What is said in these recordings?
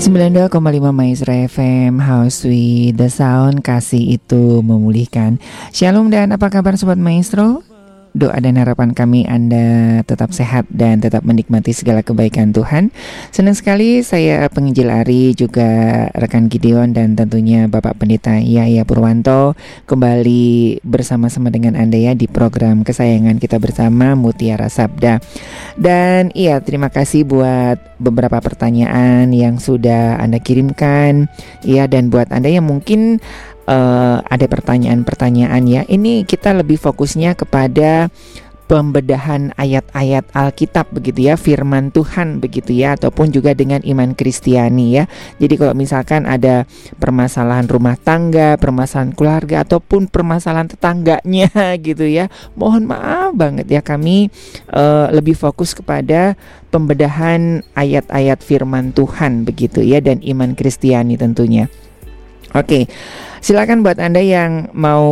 92,5 Maestro FM House with the Sound Kasih itu memulihkan Shalom dan apa kabar Sobat Maestro? Doa dan harapan kami Anda tetap sehat dan tetap menikmati segala kebaikan Tuhan. Senang sekali saya penginjil Ari juga rekan Gideon dan tentunya Bapak Pendeta Yaya Purwanto kembali bersama-sama dengan Anda ya di program kesayangan kita bersama Mutiara Sabda. Dan iya terima kasih buat beberapa pertanyaan yang sudah Anda kirimkan. Iya dan buat Anda yang mungkin uh, ada pertanyaan-pertanyaan ya. Ini kita lebih fokusnya kepada pembedahan ayat-ayat Alkitab begitu ya, firman Tuhan begitu ya, ataupun juga dengan iman Kristiani ya. Jadi kalau misalkan ada permasalahan rumah tangga, permasalahan keluarga ataupun permasalahan tetangganya gitu ya, mohon maaf banget ya kami uh, lebih fokus kepada pembedahan ayat-ayat firman Tuhan begitu ya dan iman Kristiani tentunya. Oke. Okay. Silakan buat Anda yang mau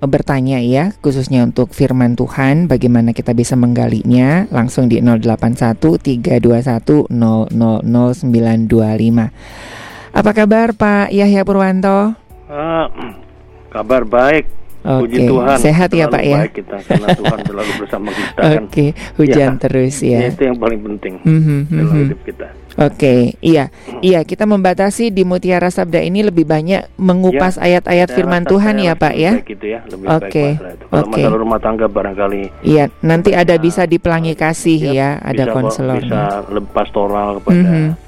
bertanya ya, khususnya untuk firman Tuhan, bagaimana kita bisa menggalinya, langsung di 081321000925. Apa kabar Pak Yahya Purwanto? Uh, kabar baik. Oke, okay. Tuhan. Sehat ya Pak ya. kita karena Tuhan selalu bersama kita. Oke, okay. hujan ya, terus ya. Itu yang paling penting mm -hmm, dalam mm -hmm. hidup kita. Oke, okay, iya, iya kita membatasi di Mutiara Sabda ini lebih banyak mengupas ya, ayat-ayat ya, firman Tuhan ya Pak ya. Gitu ya Oke. Kalau okay. masalah rumah tangga barangkali. Iya, nanti ada bisa dipelangi kasih ya, ya ada konselor. Bisa pastoral kepada mm -hmm.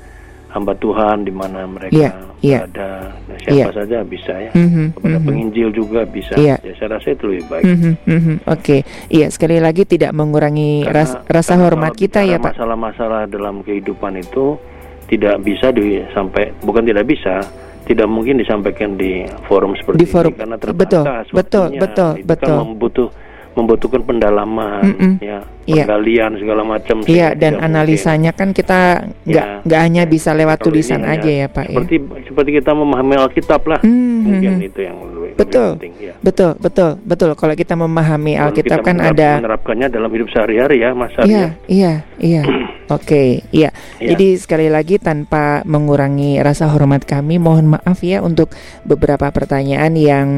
Hamba Tuhan di mana mereka ya, ya. ada nah, siapa ya. saja bisa ya. Mm -hmm, kepada mm -hmm. penginjil juga bisa. Ya. ya, saya rasa itu lebih baik. Mm -hmm, mm -hmm. Oke, okay. iya sekali lagi tidak mengurangi karena, ras, rasa karena hormat kita ya Pak. Masalah-masalah dalam kehidupan itu tidak bisa disampaikan bukan tidak bisa tidak mungkin disampaikan di forum seperti di forum, ini karena terbatas betul betul betul itu betul kan membutuh membutuhkan pendalaman mm -mm. ya iya. Penggalian yeah. segala macam iya dan analisanya mungkin. kan kita nggak ya. nggak hanya bisa lewat tulisan aja ya pak ya. seperti ya. seperti kita memahami Alkitab lah mm -hmm. mungkin itu yang lebih, betul lebih penting, ya. betul betul betul kalau kita memahami kalau Alkitab kita kan ada menerapkannya dalam hidup sehari-hari ya mas iya iya iya oke okay, iya ya. jadi sekali lagi tanpa mengurangi rasa hormat kami mohon maaf ya untuk beberapa pertanyaan yang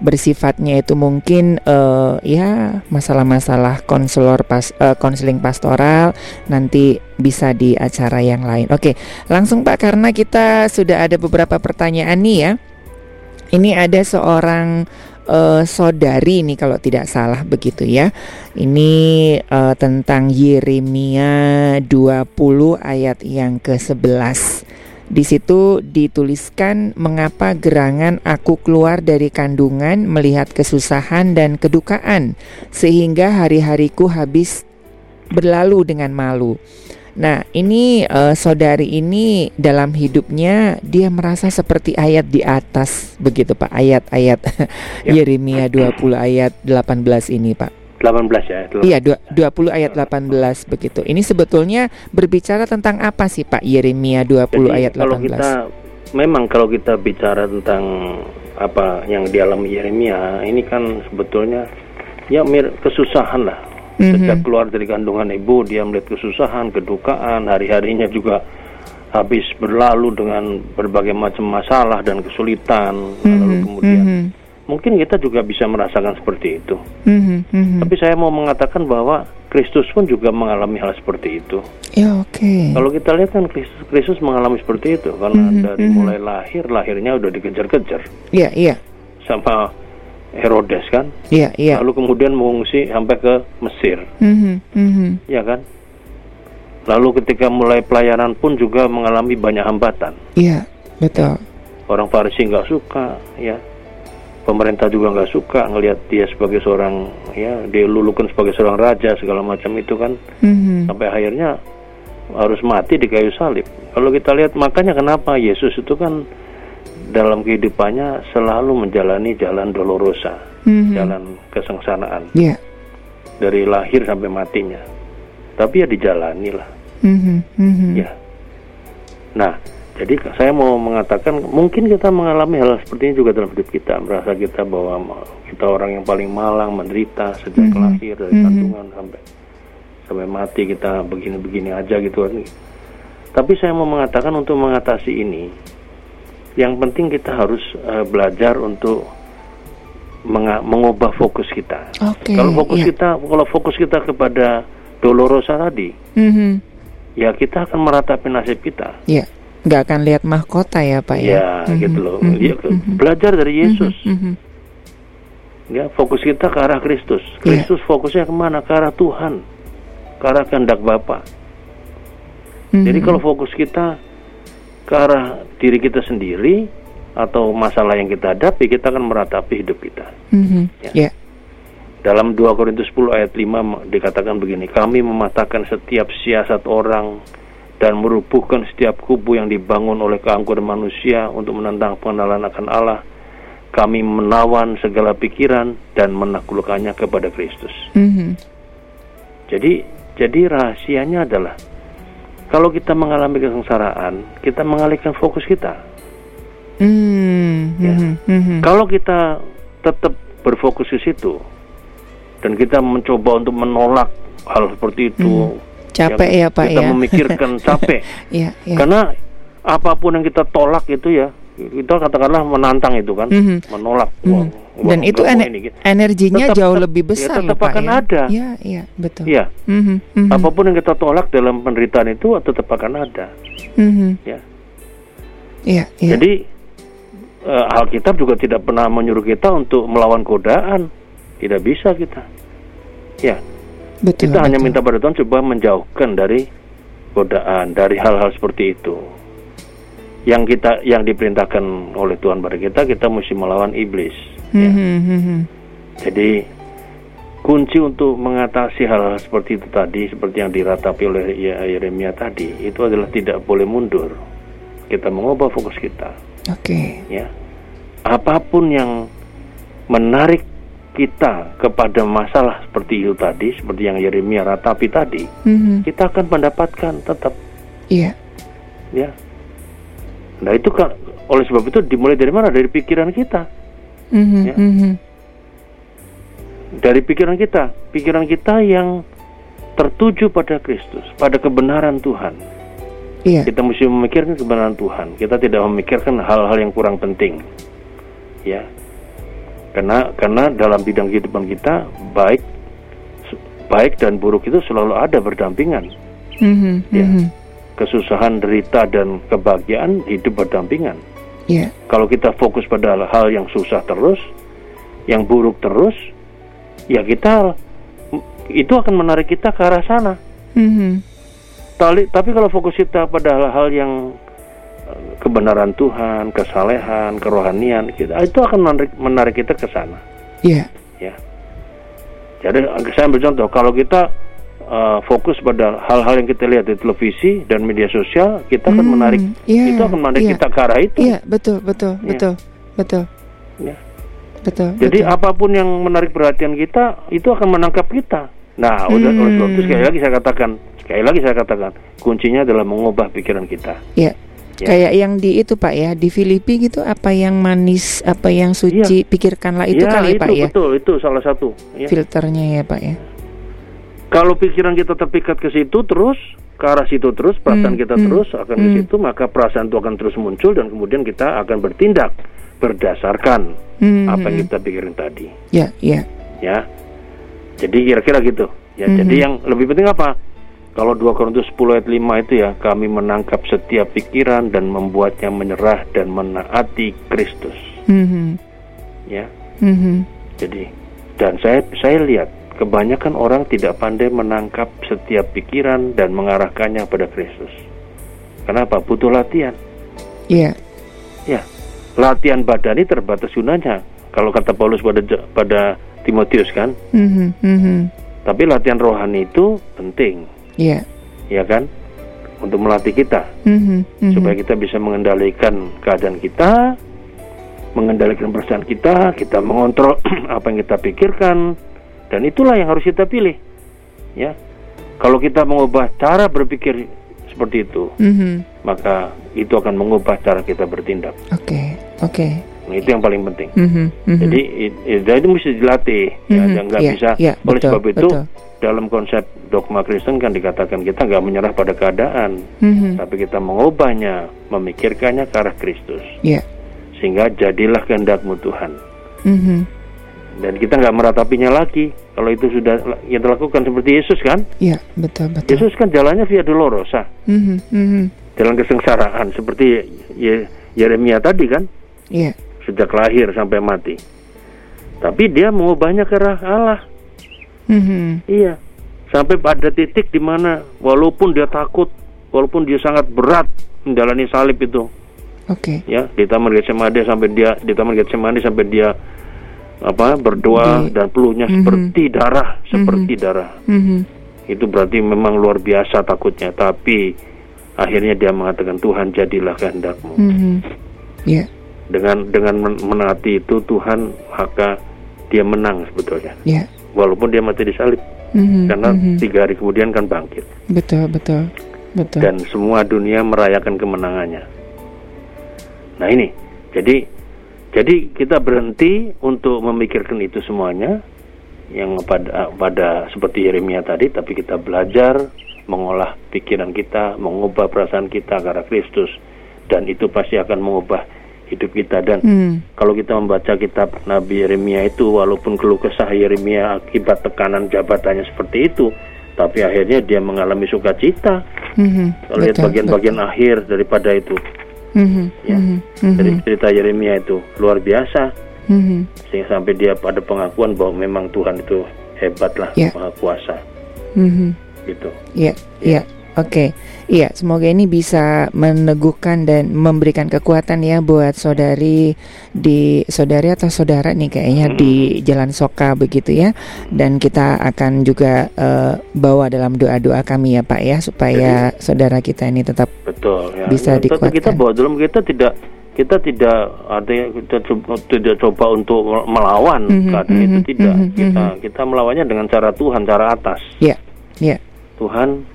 bersifatnya itu mungkin uh, ya masalah-masalah konselor pas konseling pastoral nanti bisa di acara yang lain. Oke, langsung Pak karena kita sudah ada beberapa pertanyaan nih ya. Ini ada seorang uh, saudari nih kalau tidak salah begitu ya. Ini uh, tentang Yeremia 20 ayat yang ke-11. Di situ dituliskan mengapa gerangan aku keluar dari kandungan melihat kesusahan dan kedukaan sehingga hari-hariku habis berlalu dengan malu. Nah, ini uh, saudari ini dalam hidupnya dia merasa seperti ayat di atas begitu Pak, ayat-ayat ya. Yeremia 20 ayat 18 ini Pak. 18 ya. 18. Iya, 20 ayat 18 begitu. Ini sebetulnya berbicara tentang apa sih Pak Yeremia 20 Jadi, ayat 18? Kalau kita memang kalau kita bicara tentang apa yang dialami Yeremia, ini kan sebetulnya ya mir kesusahan lah. Mm-hmm. Sejak keluar dari kandungan ibu, dia melihat kesusahan, kedukaan, hari-harinya juga habis berlalu dengan berbagai macam masalah dan kesulitan. Mm-hmm. Lalu kemudian mm-hmm mungkin kita juga bisa merasakan seperti itu. Mm-hmm, mm-hmm. Tapi saya mau mengatakan bahwa Kristus pun juga mengalami hal seperti itu. Ya oke. Okay. Kalau kita lihat kan Kristus, Kristus mengalami seperti itu karena mm-hmm, dari mm-hmm. mulai lahir lahirnya udah dikejar-kejar. Iya yeah, iya. Yeah. Sama Herodes kan. Iya yeah, iya. Yeah. Lalu kemudian mengungsi sampai ke Mesir. Mm-hmm, mm-hmm. Ya kan. Lalu ketika mulai pelayanan pun juga mengalami banyak hambatan. Iya betul. Orang Farisi nggak suka ya pemerintah juga nggak suka ngelihat dia sebagai seorang ya dilulukan sebagai seorang raja segala macam itu kan mm-hmm. sampai akhirnya harus mati di kayu salib. Kalau kita lihat makanya kenapa Yesus itu kan dalam kehidupannya selalu menjalani jalan dolorosa, mm-hmm. jalan kesengsaraan. Yeah. Dari lahir sampai matinya. Tapi ya dijalani lah. Mm-hmm. Mm-hmm. Ya. Nah, jadi saya mau mengatakan mungkin kita mengalami hal seperti ini juga dalam hidup kita, merasa kita bahwa kita orang yang paling malang, menderita sejak mm -hmm. lahir dari mm -hmm. kandungan sampai sampai mati kita begini-begini aja gitu kan. Tapi saya mau mengatakan untuk mengatasi ini, yang penting kita harus uh, belajar untuk mengubah fokus kita. Okay, kalau fokus yeah. kita, kalau fokus kita kepada Dolorosa tadi, mm-hmm. ya kita akan meratapi nasib kita. Yeah. Nggak akan lihat mahkota ya Pak ya. Ya, mm-hmm. gitu loh. Mm-hmm. Ya, belajar dari Yesus. Mm-hmm. Ya, fokus kita ke arah Kristus. Kristus yeah. fokusnya ke mana? Ke arah Tuhan, ke arah kehendak Bapa. Mm-hmm. Jadi kalau fokus kita ke arah diri kita sendiri, atau masalah yang kita hadapi, kita akan meratapi hidup kita. Mm-hmm. Ya. Yeah. Dalam 2 Korintus 10 ayat 5 dikatakan begini, kami mematahkan setiap siasat orang dan merubuhkan setiap kubu yang dibangun oleh keangkuhan manusia untuk menentang pengenalan akan Allah. Kami menawan segala pikiran dan menaklukkannya kepada Kristus. Mm-hmm. Jadi, jadi rahasianya adalah kalau kita mengalami kesengsaraan, kita mengalihkan fokus kita Hmm, ya. hmm, hmm, hmm. Kalau kita tetap berfokus ke situ dan kita mencoba untuk menolak hal seperti itu, hmm. Capek ya, ya Pak kita ya. memikirkan capek, ya, ya. karena apa pun yang kita tolak itu ya kita katakanlah menantang itu kan, mm-hmm. menolak. Mm-hmm. Wah, Dan itu ener ini, gitu. energinya tetap, jauh lebih besar ya, tetap akan ya. ada. Iya, iya, betul. Iya. Mm-hmm. Mm-hmm. Apa pun yang kita tolak dalam penderitaan itu tetap akan ada. Mm-hmm. Ya. Iya, iya. Jadi uh, Alkitab juga tidak pernah menyuruh kita untuk melawan godaan. Tidak bisa kita. Ya. Betul, kita betul. hanya minta pada Tuhan coba menjauhkan dari godaan, dari hal-hal seperti itu. Yang kita yang diperintahkan oleh Tuhan pada kita, kita mesti melawan iblis. Mm -hmm. Jadi kunci untuk mengatasi hal-hal seperti itu tadi, seperti yang diratapi oleh Yeremia tadi, itu adalah tidak boleh mundur. Kita mengubah fokus kita. Oke. Okay. Ya. Apa pun yang menarik kita kepada masalah seperti itu tadi, seperti yang Yeremia ratapi tadi, mm-hmm. kita akan mendapatkan tetap. Iya. Yeah. Ya. Nah itu kan oleh sebab itu dimulai dari mana? Dari pikiran kita. Mm-hmm. Ya. Mm-hmm. Dari pikiran kita, pikiran kita yang tertuju pada Kristus, pada kebenaran Tuhan. Iya. Kita mesti memikirkan kebenaran Tuhan. Kita tidak memikirkan hal-hal yang kurang penting. Ya. Karena karena dalam bidang kehidupan kita baik baik dan buruk itu selalu ada berdampingan. Mm-hmm, ya. mm-hmm. Kesusahan, derita dan kebahagiaan hidup berdampingan. Yeah. Kalau kita fokus pada hal yang susah terus, yang buruk terus, ya kita itu akan menarik kita ke arah sana. Mm-hmm tapi kalau fokus kita pada hal-hal yang kebenaran Tuhan, kesalehan, kerohanian, kita itu akan menarik, menarik kita ke sana. Iya. Yeah. Ya. Jadi saya ambil contoh, kalau kita uh, fokus pada hal-hal yang kita lihat di televisi dan media sosial, kita akan hmm, menarik, yeah, itu akan menarik yeah. kita ke arah itu. Iya, yeah, betul, betul, yeah. betul, betul. Yeah. Betul. Jadi betul. apa pun yang menarik perhatian kita, itu akan menangkap kita. Nah, hmm. udah oleh sebab itu sekali lagi saya katakan, Sekali lagi saya katakan, kuncinya adalah mengubah pikiran kita. Ya. Ya. Kayak yang di itu Pak ya di Filipi gitu apa yang manis apa yang suci ya. pikirkanlah itu ya, kali itu, Pak ya betul itu salah satu ya. filternya ya Pak ya kalau pikiran kita terpikat ke situ terus ke arah situ terus perasaan hmm, kita hmm, terus akan hmm. ke situ maka perasaan itu akan terus muncul dan kemudian kita akan bertindak berdasarkan hmm, apa yang hmm. kita pikirin tadi ya ya ya jadi kira-kira gitu ya hmm. jadi yang lebih penting apa kalau 2 Korintus 10 ayat 5 itu ya, kami menangkap setiap pikiran dan membuatnya menyerah dan menaati Kristus. Mm-hmm. Ya. Mm-hmm. Jadi dan saya saya lihat kebanyakan orang tidak pandai menangkap setiap pikiran dan mengarahkannya pada Kristus. Kenapa? Butuh latihan. Iya. Yeah. Ya. Latihan badani terbatas gunanya. Kalau kata Paulus pada pada Timotius kan. Mm-hmm. Mm-hmm. Tapi latihan rohani itu penting Iya. Yeah. Ya kan? Untuk melatih kita mm-hmm, mm-hmm. supaya kita bisa mengendalikan keadaan kita, mengendalikan perasaan kita, kita mengontrol apa yang kita pikirkan, dan itulah yang harus kita pilih. Ya, kalau kita mengubah cara berpikir seperti itu, mm-hmm. maka itu akan mengubah cara kita bertindak. Oke, okay, oke. Okay. Nah, itu yang paling penting. Mhm, mhm. Jadi i- i- dan itu mesti dilatih, ya, Mhm, nggak iya, bisa. iya, Oleh betul, sebab itu, betul. dalam konsep dogma Kristen kan dikatakan kita nggak menyerah pada keadaan, Mhm. tapi kita mengubahnya, memikirkannya ke arah Kristus, Iya. sehingga jadilah kehendakmu Tuhan. Mhm. Dan kita nggak meratapinya lagi. Kalau itu sudah kita lakukan seperti Yesus kan? Iya, betul betul. Yesus kan jalannya via dolorosa, Mhm, mhm. jalan kesengsaraan seperti Ye- Yeremia tadi kan, Iya. Sejak lahir sampai mati. Tapi dia mengubahnya ke arah Allah. Mhm. Iya. Sampai pada titik di mana walaupun dia takut, walaupun dia sangat berat menjalani salib itu, Oke. ya di Taman Getsemani sampai dia di Taman Getsemani sampai dia apa berdoa Di- dan peluhnya Mhm. seperti darah, seperti darah. Mhm. Itu berarti memang luar biasa takutnya, tapi akhirnya dia mengatakan Tuhan jadilah kehendakmu. Mhm. Iya. Dengan dengan men- menaati itu Tuhan maka dia menang sebetulnya. Iya. Walaupun dia mati disalib Mhm, karena mhm. tiga hari kemudian kan bangkit. betul betul betul. dan semua dunia merayakan kemenangannya. Nah ini, jadi jadi kita berhenti untuk memikirkan itu semuanya yang pada pada seperti Yeremia tadi, tapi kita belajar mengolah pikiran kita, mengubah perasaan kita arah Kristus, dan itu pasti akan mengubah hidup kita dan Hmm. kalau kita membaca kitab Nabi Yeremia itu walaupun keluh kesah Yeremia akibat tekanan jabatannya seperti itu tapi akhirnya dia mengalami sukacita Mhm. kalau lihat Betul, bagian-bagian akhir daripada itu Mhm, ya mhm, mhm, dari cerita Yeremia itu luar biasa mhm. sehingga sampai dia pada pengakuan bahwa memang Tuhan itu hebat lah Ya. maha kuasa Mhm. gitu Iya, iya. Oke. Iya, semoga ini bisa meneguhkan dan memberikan kekuatan ya buat saudari di saudari atau saudara nih kayaknya Hmm. di Jalan Soka begitu ya. Dan kita akan juga eh, bawa dalam doa-doa kami ya Pak ya supaya saudara kita ini tetap betul ya Bisa Ya, dikuatkan. kita bahwa dalam kita tidak kita tidak artinya kita coba, tidak coba untuk melawan Mhm, keadaan itu mhm, tidak mhm, kita mhm. kita melawannya dengan cara Tuhan cara atas ya, ya. Tuhan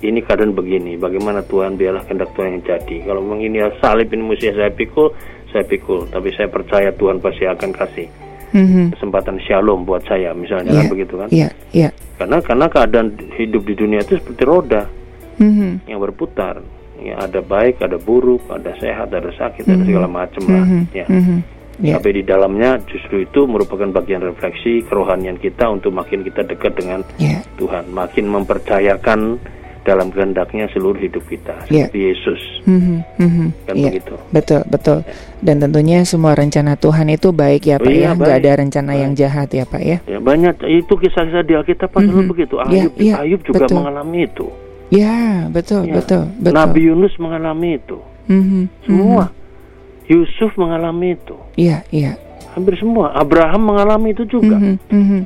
ini keadaan begini bagaimana Tuhan biarlah kehendak Tuhan yang jadi kalau memang ini salib ini mesti saya pikul saya pikul tapi saya percaya Tuhan pasti akan kasih Mhm. kesempatan shalom buat saya misalnya Iya, kan begitu kan Iya, iya. karena karena keadaan hidup di dunia itu seperti roda Mhm. yang berputar ya ada baik ada buruk ada sehat ada sakit ada segala macam lah Mhm. ya Mhm. Ya. tapi di dalamnya justru itu merupakan bagian refleksi kerohanian kita untuk makin kita dekat dengan Ya. Tuhan makin mempercayakan dalam kehendaknya seluruh hidup kita Ya. seperti Yesus Mhm. Mhm. kan Iya. begitu Betul, betul. Dan tentunya semua rencana Tuhan itu baik ya Oh Pak iya, ya, nggak ada rencana yang Baik. jahat ya Pak ya. ya banyak itu kisah-kisah di Alkitab selalu Mhm. begitu Ya, Ayub ya, Ayub juga betul. mengalami itu Ya, betul, Ya. betul, betul. Nabi Yunus mengalami itu Mhm, semua Yusuf mengalami itu mhm. Iya, iya. hampir semua Abraham mengalami itu juga Mhm, mhm.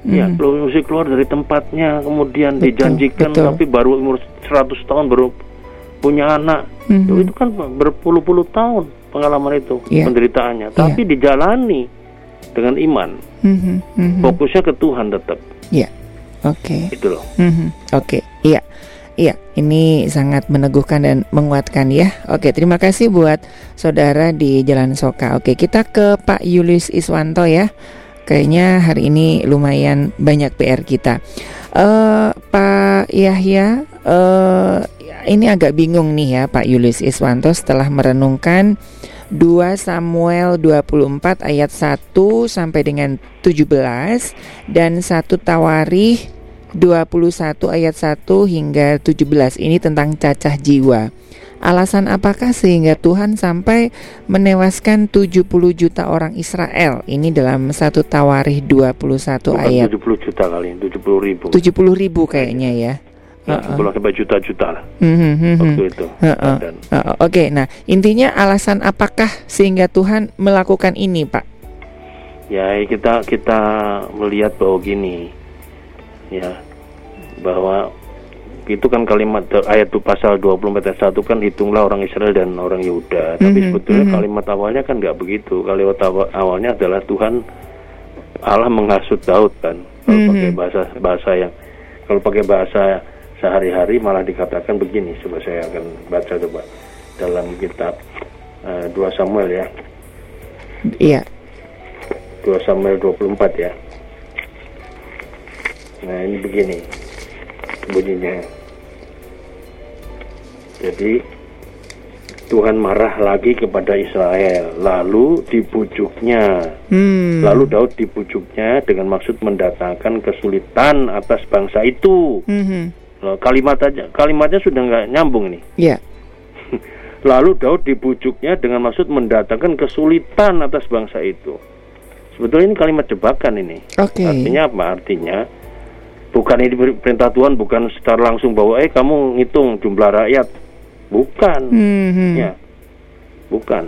Ya, belum mesti keluar dari tempatnya, kemudian Betul, dijanjikan, betul. tapi baru umur 100 tahun baru punya anak. Mhm. Loh, Itu kan berpuluh-puluh tahun pengalaman itu, Iya. penderitaannya. Tapi dijalani dengan iman. Mhm, mhm. Fokusnya ke Tuhan tetap. Iya. Oke. Itu loh. Mhm, Oke, iya. Iya, ini sangat meneguhkan dan menguatkan ya. Oke, terima kasih buat saudara di Jalan Soka. Oke, kita ke Pak Yulius Iswanto ya. Kayaknya hari ini lumayan banyak PR kita. Eh, Pak Yahya, eh, ini agak bingung nih ya Pak Yulius Iswanto setelah merenungkan 2 Samuel 24 ayat 1 sampai dengan 17 dan 1 Tawarih 21 ayat 1 hingga 17 ini tentang cacah jiwa. Alasan apakah sehingga Tuhan sampai menewaskan 70 juta orang Israel? Ini dalam satu Tawarih 21 Bukan ayat 70 juta kali, 70 ribu. 70 ribu kayaknya ya. Ya, Heeh. 10 sampai juta-juta lah Mhm, mhm. waktu itu. Heeh. Dan Heeh, Oke, nah intinya alasan apakah sehingga Tuhan melakukan ini, Pak? ya kita kita melihat bahwa gini, ya bahwa itu kan kalimat ayat itu pasal 24 ayat 1 kan hitunglah orang Israel dan orang Yehuda. Tapi Mhm, sebetulnya mhm. kalimat awalnya kan nggak begitu. Kalimat awa- awalnya adalah Tuhan Allah menghasut Daud kan. Kalau Mhm. pakai bahasa bahasa yang kalau pakai bahasa sehari-hari malah dikatakan begini. Coba saya akan baca coba dalam kitab eh, 2 Samuel ya. Iya. 2 Samuel 24 ya. Nah ini begini bunyinya. Jadi Tuhan marah lagi kepada Israel, lalu dibujuknya. Hmm. Lalu Daud dibujuknya dengan maksud mendatangkan kesulitan atas bangsa itu. Loh, Kalimat aja, kalimatnya sudah nggak nyambung nih. Iya. Lalu Daud dibujuknya dengan maksud mendatangkan kesulitan atas bangsa itu. Sebetulnya ini kalimat jebakan ini. Oke. Artinya apa? Artinya bukan ini perintah Tuhan bukan secara langsung bahwa eh kamu ngitung jumlah rakyat. Bukan. Mhm. Ya. Bukan.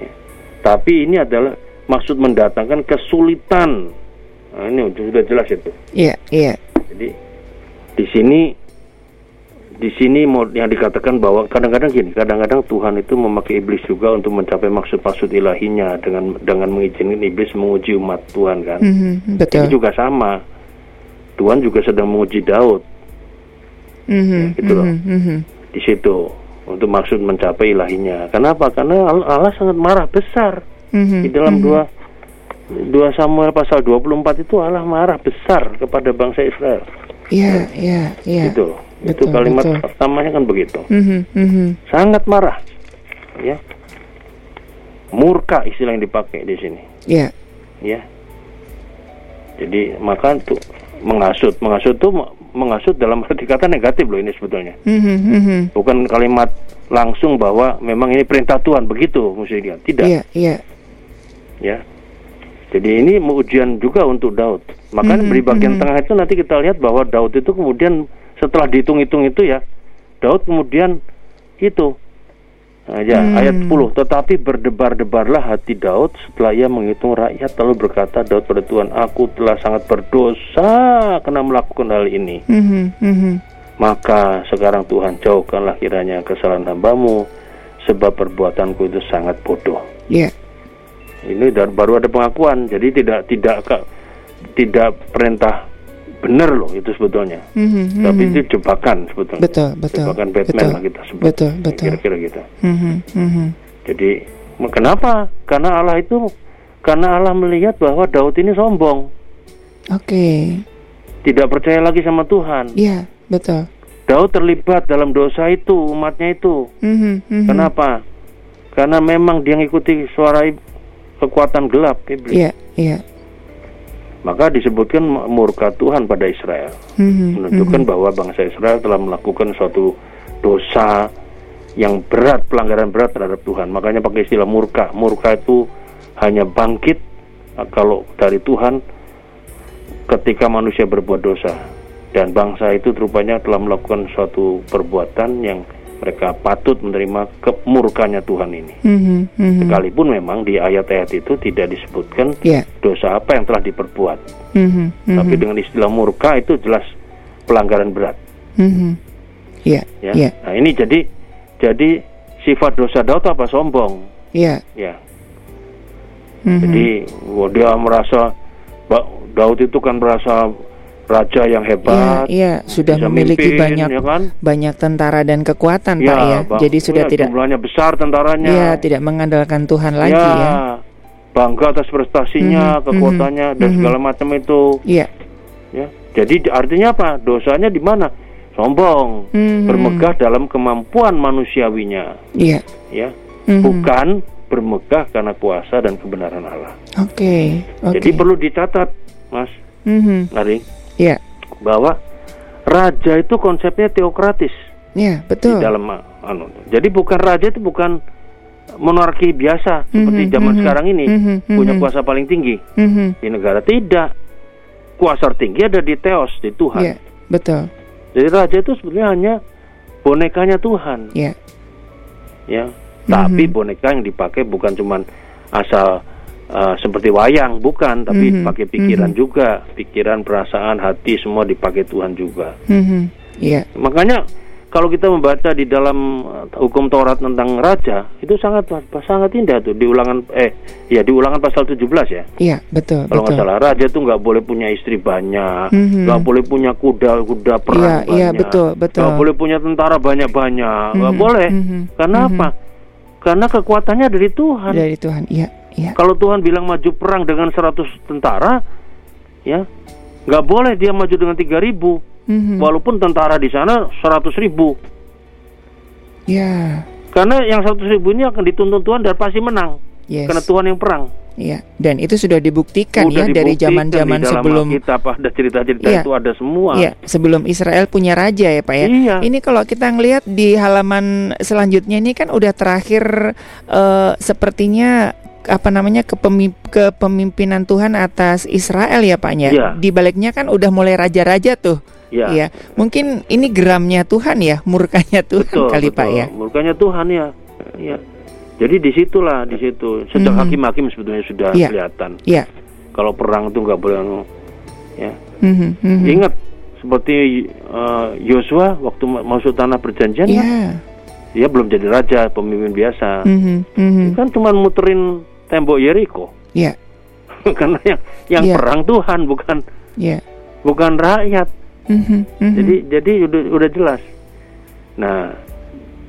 Ya. Tapi ini adalah maksud mendatangkan kesulitan. Nah, ini sudah jelas itu. Iya, iya. Jadi di sini di sini yang dikatakan bahwa kadang-kadang gini, kadang-kadang Tuhan itu memakai iblis juga untuk mencapai maksud-maksud ilahinya dengan dengan mengizinkan iblis menguji umat Tuhan kan. Mhm. Ini juga sama. Tuhan juga sedang menguji Daud Mhm. gitu loh. Mhm. Mhm. di situ untuk maksud mencapai ilahinya. Kenapa? Karena Allah sangat marah besar Mhm. di dalam Mhm. dua dua Samuel pasal 24 itu Allah marah besar kepada bangsa Israel. Iya, iya, iya. Gitu. itu Betul, kalimat betul. pertamanya kan begitu. Mhm. Mhm. Sangat marah. Ya. Murka istilah yang dipakai di sini, Iya. ya. Jadi maka tuh mengasut, mengasut tuh mengasut dalam arti kata negatif loh ini sebetulnya. Mhm. Mhm. Bukan kalimat langsung bahwa memang ini perintah Tuhan begitu mesti dia. Tidak. Iya, iya. ya. Jadi ini ujian juga untuk Daud. Makanya Mhm, di bagian mhm. tengah itu nanti kita lihat bahwa Daud itu kemudian setelah dihitung-hitung itu ya, Daud kemudian itu ya, Hmm. ayat 10. Tetapi berdebar-debarlah hati Daud setelah ia menghitung rakyat lalu berkata Daud pada Tuhan, aku telah sangat berdosa karena melakukan hal ini. Mhm. Mhm. Maka sekarang Tuhan jauhkanlah kiranya kesalahan hambamu sebab perbuatanku itu sangat bodoh. Iya. Ini baru ada pengakuan, jadi tidak tidak tidak perintah benar loh itu sebetulnya. Mhm. Tapi Mhm. itu jebakan sebetulnya. Betul, betul. Jebakan Batman betul. lah kita sebut. Betul, betul. Kira-kira gitu. Mhm. Mhm. Jadi kenapa? Karena Allah itu karena Allah melihat bahwa Daud ini sombong, Oke. tidak percaya lagi sama Tuhan. Iya, betul. Daud terlibat dalam dosa itu, umatnya itu. Mhm. Mhm. Kenapa? Karena memang dia ngikuti suara kekuatan gelap iblis. Iya, iya. Maka disebutkan murka Tuhan pada Israel. Mhm. menunjukkan bahwa bangsa Israel telah melakukan suatu dosa yang berat, pelanggaran berat terhadap Tuhan. Makanya pakai istilah murka. Murka itu hanya bangkit eh, kalau dari Tuhan ketika manusia berbuat dosa. Dan bangsa itu rupanya telah melakukan suatu perbuatan yang mereka patut menerima kemurkanya Tuhan ini. Mhm. Mhm. Sekalipun memang di ayat-ayat itu tidak disebutkan Iya. dosa apa yang telah diperbuat. Mhm. Mhm. Tapi dengan istilah murka itu jelas pelanggaran berat. Mhm. Iya, ya. iya, Nah ini jadi jadi sifat dosa Daud apa sombong, iya. ya. Mhm. Jadi wah, dia merasa Daud itu kan merasa raja yang hebat, iya, sudah bisa memiliki mimpin, banyak ya kan? banyak tentara dan kekuatan, Pak ya. ba- Jadi sudah ya, tidak jumlahnya besar tentaranya. Iya, tidak mengandalkan Tuhan lagi ya, ya. bangga atas prestasinya, Mhm, kekuatannya mhm, dan mhm. segala macam itu, Iya. ya. Jadi di- artinya apa? Dosanya di mana? Sombong, Mhm. bermegah dalam kemampuan manusiawinya, Iya. ya. Mhm. bukan bermegah karena kuasa dan kebenaran Allah. Oke, oke. Jadi perlu dicatat, Mas Mhm. Nari, Iya. bahwa raja itu konsepnya teokratis Iya, di betul. dalam uh, anu. Jadi bukan raja itu bukan monarki biasa seperti Mhm, zaman mhm, sekarang ini mhm, punya mhm. kuasa paling tinggi Mhm. di negara. Tidak. Kuasa tinggi ada di Theos, di Tuhan. Iya, betul. Jadi raja itu sebetulnya hanya bonekanya Tuhan, Iya. ya. Tapi Mhm. boneka yang dipakai bukan cuman asal uh, seperti wayang, bukan, tapi Mhm, pakai pikiran mhm. juga, pikiran, perasaan, hati semua dipakai Tuhan juga. Mhm. Iya. Makanya kalau kita membaca di dalam uh, hukum Taurat tentang raja itu sangat sangat indah tuh di ulangan eh ya di ulangan pasal 17 ya. Iya, betul, Kalau nggak salah raja tuh nggak boleh punya istri banyak, Mhm. nggak boleh punya kuda-kuda perang Iya, banyak, iya, betul, betul. nggak boleh punya tentara banyak-banyak, nggak Mhm, boleh. mhm, Karena mhm. apa? Karena kekuatannya dari Tuhan. Dari Tuhan. Iya, Iya. Kalau Tuhan bilang maju perang dengan 100 tentara, ya nggak boleh dia maju dengan 3000 Mhm. walaupun tentara di sana 100 ribu. Ya. Karena yang 100 ribu ini akan dituntun Tuhan dan pasti menang. Yes. Karena Tuhan yang perang. Iya. Dan itu sudah dibuktikan Udah ya dari dibuktikan zaman-zaman di dalam sebelum Alkitab ada cerita-cerita Iya. itu ada semua. Iya, sebelum Israel punya raja ya, Pak ya. Iya. Ini kalau kita ngelihat di halaman selanjutnya ini kan udah terakhir eh, sepertinya apa namanya kepemim- kepemimpinan Tuhan atas Israel ya, Paknya. Iya. Di baliknya kan udah mulai raja-raja tuh. Ya. Iya. Mungkin ini geramnya Tuhan ya, murkanya Tuhan Betul, kali betul. Pak ya. Murkanya Tuhan ya. Iya. Jadi di situlah di situ sejak Mhm. hakim-hakim sebetulnya sudah Iya. kelihatan. Iya. Kalau perang itu nggak boleh ya. Mhm, mhm. Ingat seperti eh, Yosua waktu ma- masuk tanah perjanjian Iya. kan, dia belum jadi raja, pemimpin biasa. Mhm, mhm. Kan cuma muterin tembok Yeriko. Iya. Karena yang yang Iya. perang Tuhan bukan Iya. bukan rakyat. Mhm, mhm. Jadi jadi udah udah jelas. Nah,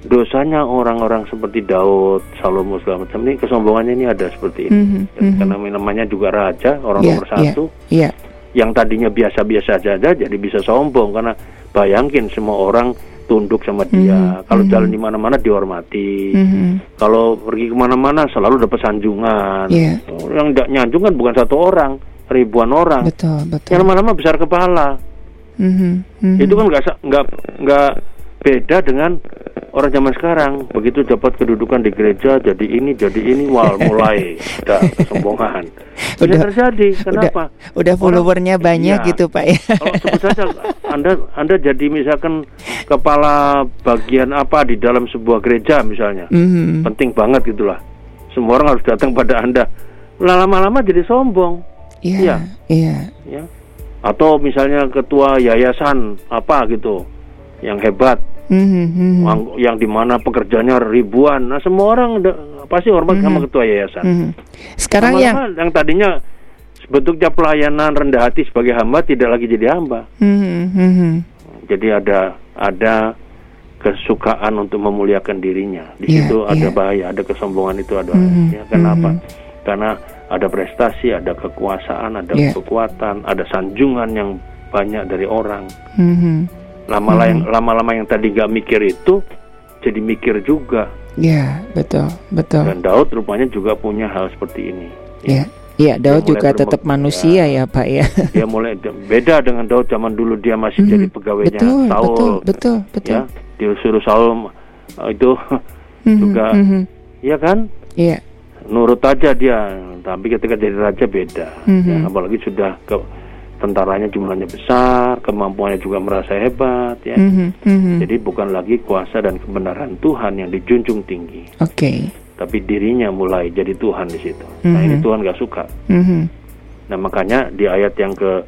dosanya orang-orang seperti Daud, Salomo segala macam ini kesombongannya ini ada seperti ini. Mhm, mhm. Karena namanya juga raja, orang Iya, nomor satu. Iya. Yang tadinya biasa-biasa saja jadi bisa sombong karena bayangin semua orang tunduk sama dia. Mhm, Kalau mhm. jalan di mana-mana dihormati. Mhm. Kalau pergi ke mana-mana selalu dapat sanjungan. Iya. Yang tidak nyanjung kan bukan satu orang, ribuan orang. Betul, Yang betul. lama-lama besar kepala. Mhm, mhm. itu kan nggak nggak nggak beda dengan orang zaman sekarang begitu dapat kedudukan di gereja jadi ini jadi ini wal mulai ada kesombongan bisa Udah- terjadi kenapa Udah followernya Orang- banyak Iya. gitu Pak ya. kalau sebut saja anda anda jadi misalkan kepala bagian apa di dalam sebuah gereja misalnya Mhm. penting banget gitulah semua orang harus datang pada anda lama-lama jadi sombong Iya, Iya. iya. ya atau misalnya ketua yayasan apa gitu yang hebat Mhm, mhm. Ang- yang di mana pekerjanya ribuan. Nah semua orang pasti hormat sama ketua yayasan. Mhm. Sekarang yang Lama-lama yang tadinya bentuknya pelayanan rendah hati sebagai hamba tidak lagi jadi hamba. Mhm, mhm. Jadi ada ada kesukaan untuk memuliakan dirinya. Di Iya, situ ada iya. bahaya, ada kesombongan itu ada. Mhm, Ya, kenapa? mhm. Karena ada prestasi, ada kekuasaan, ada Iya. kekuatan, ada sanjungan yang banyak dari orang. Mhm. Lama-lama yang lama-lama yang tadi gak mikir itu jadi mikir juga. Ya, betul, betul. Dan Daud rupanya juga punya hal seperti ini. Ya. Iya, Daud juga tetap manusia ya, Pak ya. Dia mulai beda dengan Daud zaman dulu dia masih Mhm. jadi pegawainya Betul, Saul. betul, betul, betul. Ya, disuruh Saul uh, itu Mhm, juga mhm. ya kan Iya. nurut aja dia. Tapi ketika jadi raja beda. Mhm. Ya, apalagi sudah ke tentaranya jumlahnya besar, kemampuannya juga merasa hebat ya. Mhm, mhm. Jadi bukan lagi kuasa dan kebenaran Tuhan yang dijunjung tinggi, Oke. tapi dirinya mulai jadi Tuhan di situ. Nah ini Mhm. Tuhan gak suka. Mhm. Nah makanya di ayat yang ke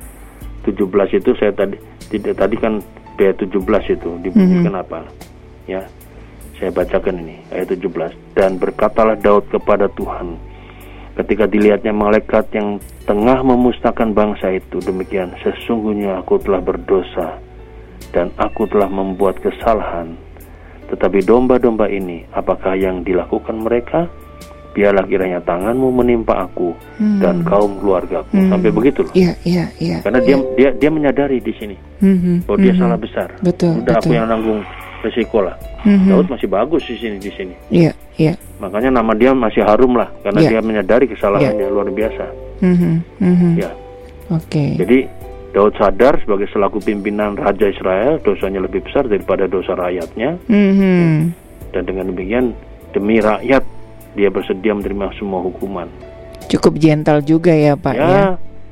17 itu saya tadi tidak tadi kan ayat 17 itu dibunyikan Mhm. apa? Ya. Saya bacakan ini ayat 17 dan berkatalah Daud kepada Tuhan ketika dilihatnya malaikat yang tengah memusnahkan bangsa itu demikian sesungguhnya aku telah berdosa dan aku telah membuat kesalahan tetapi domba-domba ini apakah yang dilakukan mereka biarlah kiranya tanganmu menimpa aku Hmm. dan kaum keluargaku Hmm. sampai begitu loh Iya, iya, iya. karena dia dia dia menyadari di sini Mhm, bahwa dia mhm. salah besar Betul, udah aku betul. yang nanggung resiko lah Mhm. Daud masih bagus di sini di sini Iya, iya. makanya nama dia masih harum lah karena Iya. dia menyadari kesalahannya luar biasa Mhm, mhm. ya Oke. jadi Daud sadar sebagai selaku pimpinan Raja Israel dosanya lebih besar daripada dosa rakyatnya Mhm. dan dengan demikian demi rakyat dia bersedia menerima semua hukuman Cukup gentle juga ya, Pak ya. ya.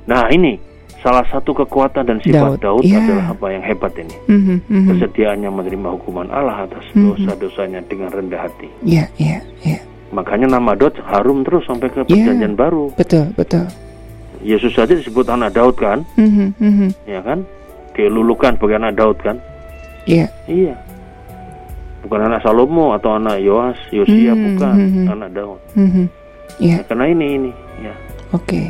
nah ini salah satu kekuatan dan sifat Daud, Daud, iya. adalah apa yang hebat ini Mhm, mhm. kesediaannya menerima hukuman Allah atas Mhm. dosa-dosanya dengan rendah hati Iya, iya, iya. makanya nama Daud harum terus sampai ke Iya. perjanjian baru Betul, betul. Yesus saja disebut anak Daud kan Mhm, mhm. ya kan dilulukan sebagai anak Daud kan Iya. iya bukan anak Salomo atau anak Yoas Yosia Hmm, bukan hmm, hmm. anak Daud Mhm. Iya, Ya, karena ini ini ya oke.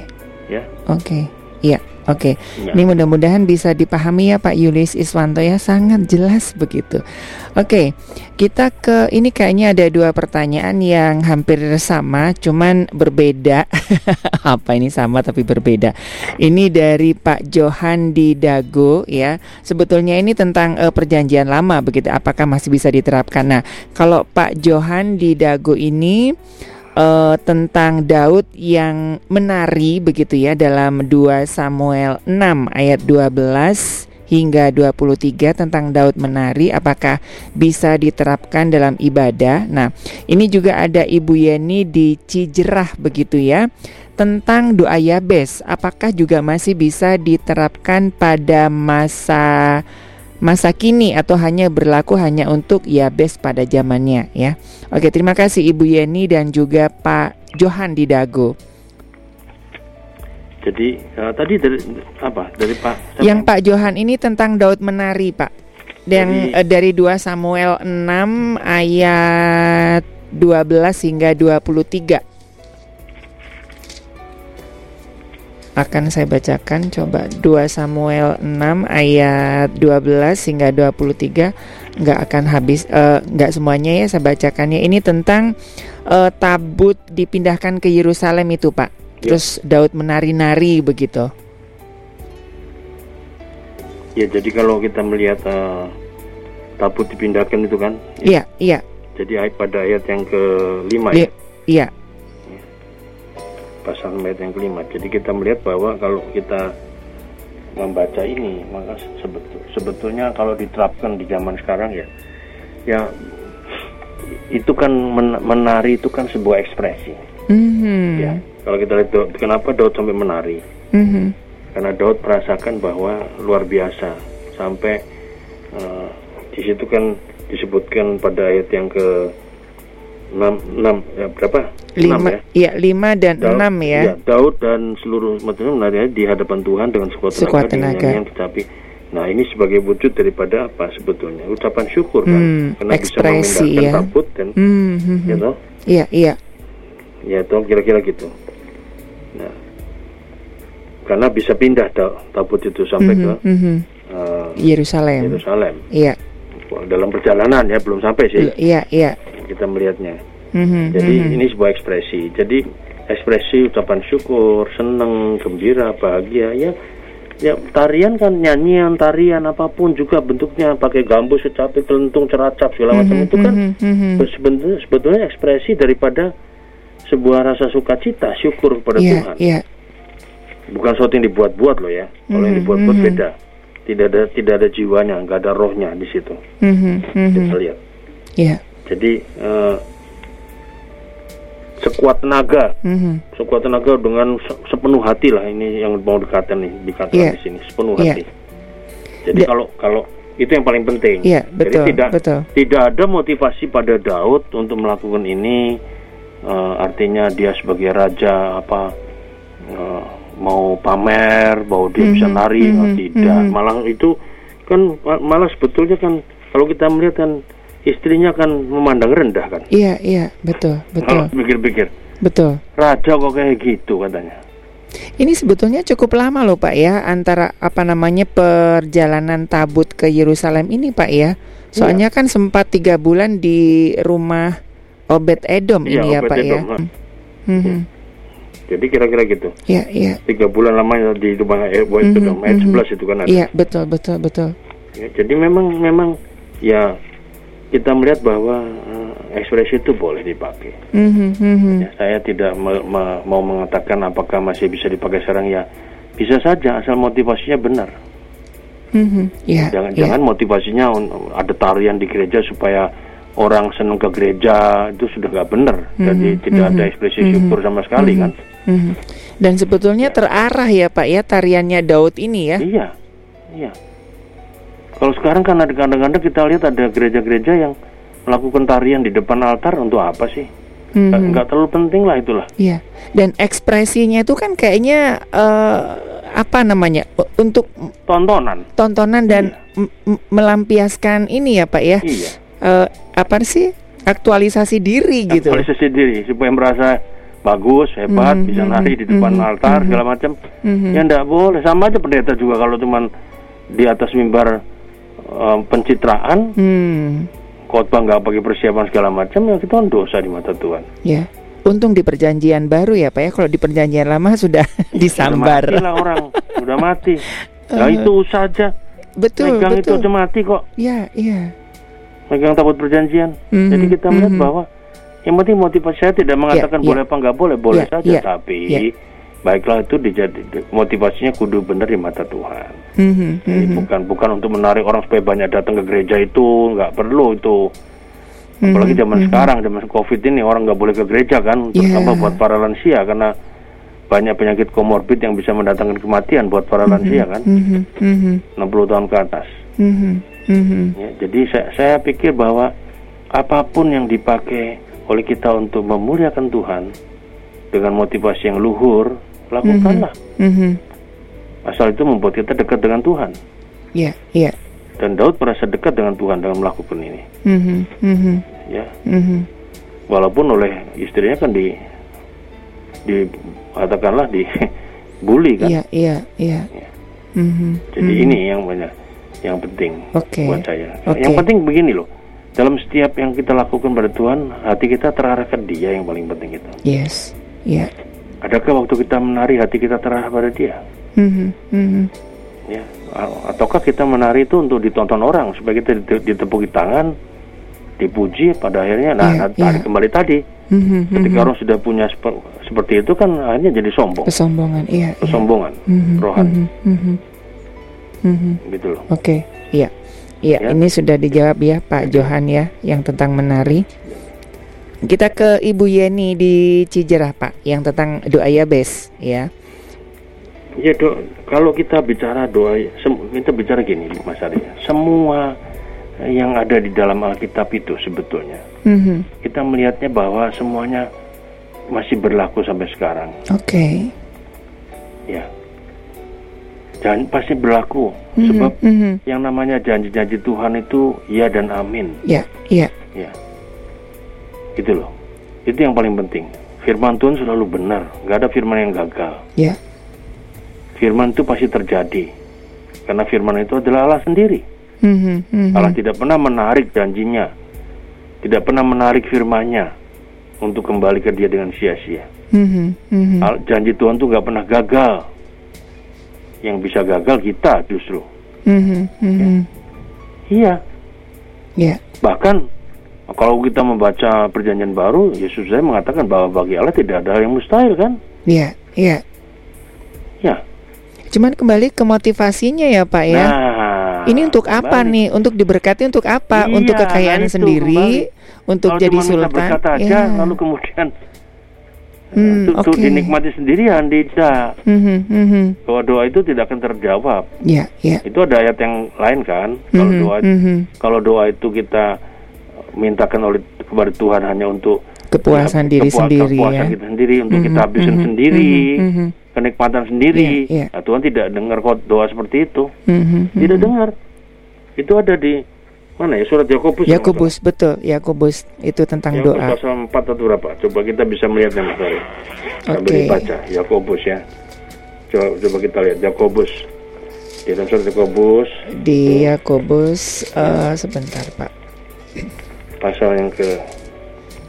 ya Oke. Iya. Oke, ya. ini mudah-mudahan bisa dipahami ya Pak Yulis Iswanto ya sangat jelas begitu. Oke, kita ke ini kayaknya ada dua pertanyaan yang hampir sama, cuman berbeda. Apa ini sama tapi berbeda? Ini dari Pak Johan di Dago ya. Sebetulnya ini tentang uh, perjanjian lama begitu. Apakah masih bisa diterapkan? Nah, kalau Pak Johan di Dago ini uh, tentang Daud yang menari begitu ya dalam 2 Samuel 6 ayat 12 hingga 23 tentang Daud menari apakah bisa diterapkan dalam ibadah. Nah, ini juga ada Ibu Yeni di Cijerah begitu ya. Tentang doa Yabes, apakah juga masih bisa diterapkan pada masa masa kini atau hanya berlaku hanya untuk Yabes pada zamannya ya. Oke, terima kasih Ibu Yeni dan juga Pak Johan di Dago. Jadi uh, tadi dari apa? Dari Pak Yang Pak Johan ini tentang Daud menari, Pak. Yang dari, uh, dari 2 Samuel 6 ayat 12 hingga 23. Akan saya bacakan. Coba 2 Samuel 6 ayat 12 hingga 23 nggak akan habis uh, nggak semuanya ya saya bacakannya. Ini tentang uh, tabut dipindahkan ke Yerusalem itu Pak. Ya. terus Daud menari-nari begitu. Ya jadi kalau kita melihat uh, tabut dipindahkan itu kan? Iya iya. Jadi pada ayat yang kelima ya? Iya pasal ayat yang kelima. Jadi kita melihat bahwa kalau kita membaca ini, maka sebetul, sebetulnya kalau diterapkan di zaman sekarang ya, ya itu kan men menari itu kan sebuah ekspresi. Mm-hmm. Ya, kalau kita lihat Daud, kenapa Daud sampai menari? Mm-hmm. Karena Daud merasakan bahwa luar biasa sampai uh, di situ kan disebutkan pada ayat yang ke 6, 6 ya berapa? 5 ya. Iya, 5 dan Daud, 6 ya. ya. Daud dan seluruh umatnya menari di hadapan Tuhan dengan sekuat tenaga, sekuat tenaga. yang tetapi Nah, ini sebagai wujud daripada apa sebetulnya? Ucapan syukur kan. Hmm, Karena bisa memindahkan ya. tabut dan hmm, hmm, hmm. ya toh? Iya, iya. Ya toh kira-kira gitu. Nah, karena bisa pindah tabut itu sampai hmm, ke hmm, uh, Yerusalem. Yerusalem. Iya. Dalam perjalanan ya belum sampai sih. Iya, iya kita melihatnya. Mm-hmm, Jadi mm-hmm. ini sebuah ekspresi. Jadi ekspresi ucapan syukur, senang, gembira, bahagia ya ya tarian kan nyanyian tarian apa pun juga bentuknya pakai gambus kecapi kelentung ceracap segala macam mm-hmm, itu kan mm-hmm. sebetulnya, sebetulnya ekspresi daripada sebuah rasa sukacita syukur kepada yeah, Tuhan yeah. bukan sesuatu yang dibuat-buat loh ya kalau mm-hmm, yang dibuat-buat mm-hmm. beda tidak ada tidak ada jiwanya nggak ada rohnya di situ mm-hmm, mm-hmm. kita lihat yeah. Jadi uh, sekuat tenaga, mm-hmm. sekuat tenaga dengan sepenuh hati lah ini yang mau dikatakan nih dikatakan yeah. di sini sepenuh yeah. hati. Jadi kalau kalau itu yang paling penting. Yeah, betul, Jadi tidak betul. tidak ada motivasi pada Daud untuk melakukan ini. Uh, artinya dia sebagai raja apa uh, mau pamer bahwa dia mm-hmm, bisa nari mm-hmm, tidak. Mm-hmm. Malah itu kan malah sebetulnya kan kalau kita melihat kan istrinya kan memandang rendah kan. Iya, iya, betul, betul. Kalau pikir-pikir. Betul. Raja kok kayak gitu katanya. Ini sebetulnya cukup lama loh Pak ya antara apa namanya perjalanan tabut ke Yerusalem ini Pak ya. Soalnya iya. kan sempat tiga bulan di rumah Obed Edom iya, ini ya Obed Pak ya. Edom, ya. Hmm. Hmm. Jadi kira-kira gitu. Iya, iya. Tiga bulan lamanya di rumah Obed Edom, ayat mm -hmm. itu kan ada. Iya, betul, betul, betul. Ya, jadi memang memang ya kita melihat bahwa uh, ekspresi itu boleh dipakai. Mm -hmm. ya, saya tidak me me mau mengatakan apakah masih bisa dipakai sekarang ya bisa saja asal motivasinya benar. Mm -hmm. yeah, jangan yeah. jangan motivasinya ada tarian di gereja supaya orang senang ke gereja itu sudah nggak benar. Mm -hmm. Jadi tidak mm -hmm. ada ekspresi mm -hmm. syukur sama sekali mm -hmm. kan. Mm -hmm. Dan sebetulnya ya. terarah ya Pak ya tariannya Daud ini ya. Iya, iya. Kalau sekarang kan ada kadang-kadang kita lihat ada gereja-gereja yang melakukan tarian di depan altar untuk apa sih? Mm-hmm. Nggak terlalu penting lah itulah. Iya. Dan ekspresinya itu kan kayaknya uh, apa namanya untuk tontonan. Tontonan dan iya. melampiaskan ini ya Pak ya. Iya. Uh, apa sih? Aktualisasi diri gitu. Aktualisasi diri supaya merasa bagus, hebat, Mhm, bisa mhm, nari di depan mhm, altar mhm. segala macam. Mhm. Ya enggak boleh. Sama aja pendeta juga kalau cuman di atas mimbar eh, pencitraan, Hmm. khotbah nggak pakai persiapan segala macam, ya kita kan dosa di mata Tuhan. Ya. Untung di perjanjian baru ya Pak ya. Kalau di perjanjian lama sudah disambar. Sudah mati lah orang, sudah mati. Nah itu saja. Betul, Megang itu betul. aja mati kok. Ya, iya. Megang tabut perjanjian. Mhm, Jadi kita melihat mhm. bahwa yang penting motivasi saya tidak mengatakan iya. boleh apa nggak boleh, boleh Iya, saja. iya, Tapi iya. Baiklah itu dijadi motivasinya kudu benar di mata Tuhan. Mhm, Jadi mhm. bukan bukan untuk menarik orang supaya banyak datang ke gereja itu nggak perlu itu. Apalagi Mhm, zaman mhm. sekarang zaman covid ini orang nggak boleh ke gereja kan, terutama Yeah. buat para lansia karena banyak penyakit komorbid yang bisa mendatangkan kematian buat para lansia kan, Mhm, mhm, 60 tahun ke atas. mhm, mhm. Ya, jadi saya, saya pikir bahwa apa pun yang dipakai oleh kita untuk memuliakan Tuhan dengan motivasi yang luhur, lakukanlah. Mhm. Asal itu membuat kita dekat dengan Tuhan. Ya, ya. Dan Daud merasa dekat dengan Tuhan dengan melakukan ini. Mhm, mhm, Ya, mhm. walaupun oleh istrinya kan di di katakanlah di bully kan. Iya, iya, iya. Jadi mhm. ini yang banyak yang penting Oke. buat saya. Oke. Yang penting begini loh. Dalam setiap yang kita lakukan pada Tuhan, hati kita terarah ke Dia yang paling penting itu. Yes. Ya. Adakah waktu kita menari hati kita terarah pada Dia? Mhm, mhm. Ya, ataukah kita menari itu untuk ditonton orang supaya kita dite- ditepuki tangan, dipuji pada akhirnya nah, Iya, nah, iya. kembali tadi Mhm, ketika mhm. orang sudah punya sepe- seperti itu kan akhirnya jadi sombong, kesombongan, iya. iya. kesombongan, Mhm, rohani mhm, mhm. Mhm. gitu loh. Oke, iya. Iya, Ya. ini sudah dijawab ya Pak Johan ya yang tentang menari. Kita ke Ibu Yeni di Cijerah Pak yang tentang doa Yabes ya. Ya do, kalau kita bicara doa, kita bicara gini Mas Ari, semua yang ada di dalam Alkitab itu sebetulnya Mhm. kita melihatnya bahwa semuanya masih berlaku sampai sekarang. Oke. Ya, dan pasti berlaku Mhm, sebab mhm. yang namanya janji-janji Tuhan itu ya dan amin, Ya, iya. ya, gitu loh. Itu yang paling penting. Firman Tuhan selalu benar, nggak ada firman yang gagal. Ya. Firman itu pasti terjadi, karena firman itu adalah Allah sendiri. Mhm, mhm. Allah tidak pernah menarik janjinya, tidak pernah menarik firmannya untuk kembali ke Dia dengan sia-sia. Mhm, mhm. Al- Janji Tuhan tuh nggak pernah gagal. Yang bisa gagal kita justru. Mhm, mhm. Iya. Ya. Bahkan kalau kita membaca Perjanjian Baru, Yesus saya mengatakan bahwa bagi Allah tidak ada yang mustahil kan? Ya, ya. Ya. Cuman kembali ke motivasinya ya Pak ya. Nah, Ini untuk apa kembali. nih? Untuk diberkati untuk apa? Iya, untuk kekayaan nah itu, sendiri, untuk Kalau jadi sultan. aja, Ya. lalu kemudian Hmm, itu, itu oke. dinikmati sendirian tidak. Mhm, mhm. Bahwa doa itu tidak akan terjawab. Ya, ya. Itu ada ayat yang lain kan? Kalau Mhm, doa mhm. kalau doa itu kita mintakan oleh kepada Tuhan hanya untuk Kepuasan ya, diri kepua- sendiri kepuasan ya. kita sendiri untuk kita Mhm, habisin mhm, sendiri, mhm, mhm. kenikmatan sendiri. Iya, iya. Nah, Tuhan tidak dengar kok doa seperti itu. Mhm, Tidak mhm. dengar. Itu ada di mana ya surat Yakobus. nggak Yakobus betul, Yakobus itu tentang Yakobus doa. pasal 4 atau berapa? Coba kita bisa melihatnya Mas Ari. Sambil dibaca Yakobus ya. Coba coba kita lihat Yakobus. Di dalam surat Yakobus Di Yakobus eh, sebentar Pak. Pasal yang ke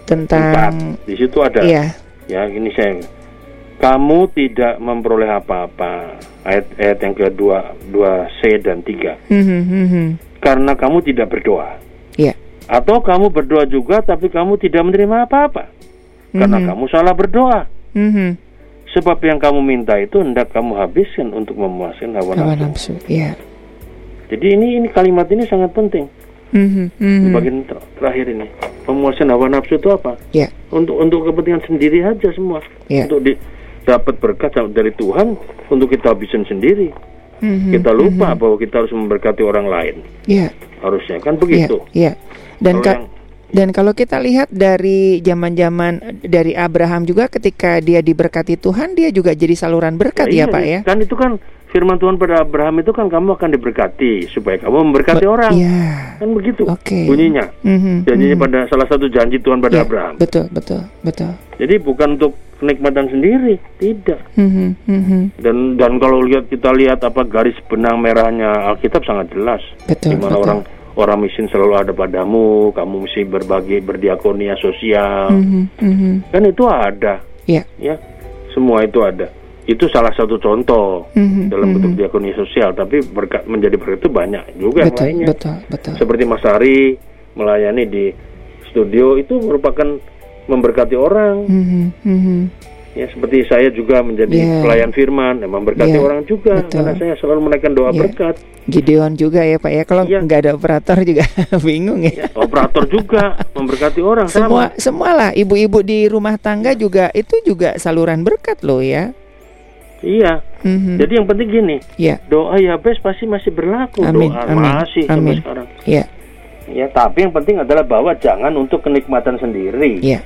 Tentang. Di situ ada iya. ya ini saya kamu tidak memperoleh apa-apa ayat ayat yang kedua dua c dan tiga Mhm, mhm. karena kamu tidak berdoa Iya. atau kamu berdoa juga tapi kamu tidak menerima apa-apa karena Mhm. kamu salah berdoa Mhm. sebab yang kamu minta itu hendak kamu habiskan untuk memuaskan hawa, nafsu. Iya. Jadi ini ini kalimat ini sangat penting Mhm, mhm. bagian ter- terakhir ini pemuasan hawa nafsu itu apa Ya, untuk untuk kepentingan sendiri aja semua ya. untuk di, dapat berkat dari Tuhan untuk kita habisin sendiri Mhm, kita lupa mhm. bahwa kita harus memberkati orang lain Iya, harusnya kan iya, begitu iya. Dan Kalau ka- yang- dan kalau kita lihat dari zaman-zaman dari Abraham juga ketika dia diberkati Tuhan, dia juga jadi saluran berkat ya, iya, Pak ya. kan itu kan firman Tuhan pada Abraham itu kan kamu akan diberkati supaya kamu memberkati Be- orang Iya. kan begitu Oke. bunyinya Mhm, janjinya mhm. pada salah satu janji Tuhan pada Iya, Abraham Betul, betul, betul. jadi bukan untuk kenikmatan sendiri, tidak. Mhm, mhm. Dan dan kalau lihat kita lihat apa garis benang merahnya Alkitab sangat jelas. Betul, Di mana betul. orang orang miskin selalu ada padamu, kamu mesti berbagi berdiakonia sosial. Mhm, mhm. Kan itu ada, Ya. ya. Semua itu ada. Itu salah satu contoh Mhm, dalam bentuk diakonia sosial, tapi berkat menjadi berkat itu banyak juga yang Betul, lainnya. betul, betul. Seperti Mas Ari melayani di studio itu merupakan memberkati orang. Mhm, mhm. Ya, seperti saya juga menjadi Ya. pelayan firman, ya, memberkati Ya, orang juga betul. karena saya selalu menaikkan doa Ya. berkat. Gideon juga ya Pak ya. Kalau Iya. nggak ada operator juga bingung ya. Ya, operator juga memberkati orang Semua sama. semualah ibu-ibu di rumah tangga juga itu juga saluran berkat loh ya. Iya. Mhm. Jadi yang penting gini, Ya, doa Yabes pasti masih berlaku, Amin, doa amin, masih amin. sampai sekarang. ya, Ya, tapi yang penting adalah bahwa jangan untuk kenikmatan sendiri. ya.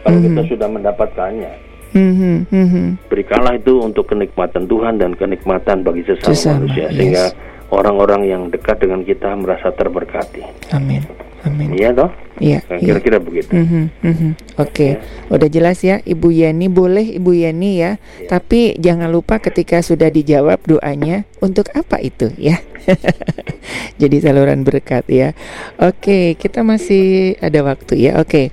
Kalau Mhm. kita sudah mendapatkannya, Mhm, mhm. berikanlah itu untuk kenikmatan Tuhan dan kenikmatan bagi sesama, Sesama, manusia yes. Orang-orang yang dekat dengan kita merasa terberkati. Amin. Amin. Iya toh? Iya, Nah, iya. Kira-kira begitu. Mhm, mhm. Oke, Ya. udah jelas ya Ibu Yeni boleh Ibu Yeni ya, Ya. tapi jangan lupa ketika sudah dijawab doanya untuk apa itu ya. Jadi saluran berkat ya. Oke, kita masih ada waktu ya. Oke.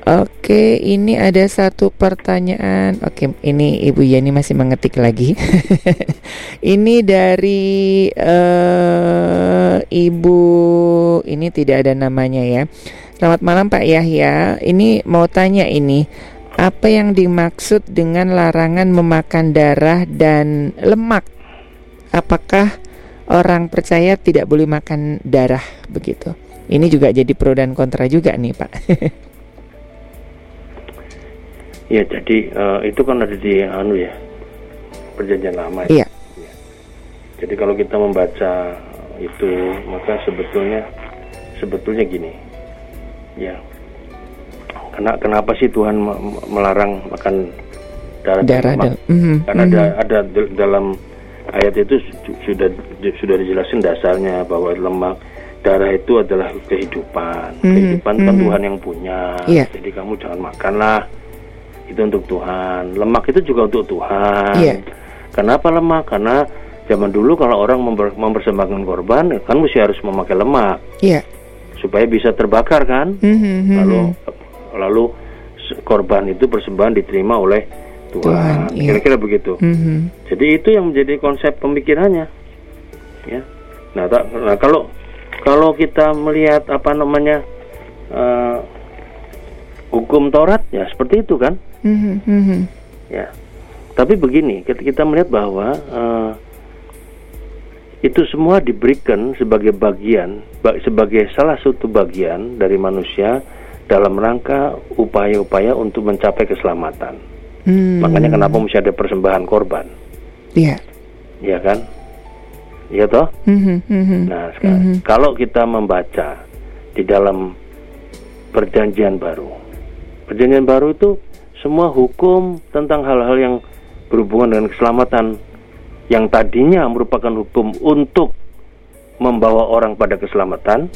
Oke, ini ada satu pertanyaan. Oke, ini Ibu Yeni masih mengetik lagi. ini dari eh, Ibu, ini tidak ada namanya ya. Selamat malam Pak Yahya. Ini mau tanya ini, apa yang dimaksud dengan larangan memakan darah dan lemak? Apakah orang percaya tidak boleh makan darah begitu? Ini juga jadi pro dan kontra juga nih Pak. Ya, jadi eh, itu kan ada di anu ya. Perjanjian lama. ya. Iya. Jadi kalau kita membaca itu, maka sebetulnya sebetulnya gini. Ya. Kena, kenapa sih Tuhan me- me- melarang makan darah, darah dan Mhm, Karena mhm. ada ada di- dalam ayat itu su- sudah sudah dijelasin dasarnya bahwa lemak darah itu adalah kehidupan. Mhm, Kehidupan kan mhm. Tuhan yang punya. Iya. Jadi kamu jangan makanlah. Itu untuk Tuhan. Lemak itu juga untuk Tuhan. Iya. Kenapa lemak? Karena zaman dulu kalau orang memper- mempersembahkan korban kan mesti harus memakai lemak Iya. supaya bisa terbakar kan. Mhm, mhm. Lalu lalu korban itu persembahan diterima oleh Tuhan, Tuhan. iya. Kira-kira begitu. Mhm. Jadi itu yang menjadi konsep pemikirannya. Ya. Nah, tak- nah, kalau kalau kita melihat apa namanya eh, hukum Taurat ya seperti itu kan, Mhm. ya. Tapi begini, kita, kita melihat bahwa eh, itu semua diberikan sebagai bagian, ba- sebagai salah satu bagian dari manusia dalam rangka upaya-upaya untuk mencapai keselamatan. Hmm. Makanya kenapa mesti ada persembahan korban, Iya. ya kan? Iya toh? Mhm, mhm. Nah, sekarang Mhm. kalau kita membaca di dalam perjanjian baru, perjanjian baru itu semua hukum tentang hal-hal yang berhubungan dengan keselamatan yang tadinya merupakan hukum untuk membawa orang pada keselamatan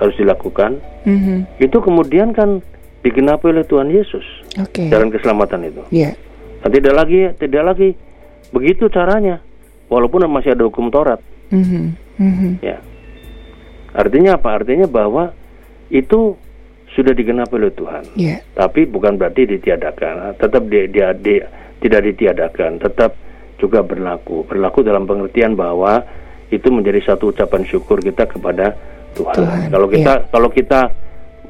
harus dilakukan. Mhm. Itu kemudian kan digenapi oleh Tuhan Yesus Oke. dalam keselamatan itu. Dan tidak lagi tidak lagi begitu caranya. Walaupun masih ada hukum Taurat. Mhm, mhm. Ya. Artinya apa? Artinya bahwa itu sudah digenapi oleh Tuhan. Iya. Tapi bukan berarti ditiadakan. Tetap dia, dia, dia tidak ditiadakan, tetap juga berlaku. Berlaku dalam pengertian bahwa itu menjadi satu ucapan syukur kita kepada Tuhan. Tuhan, kalau kita kalau kita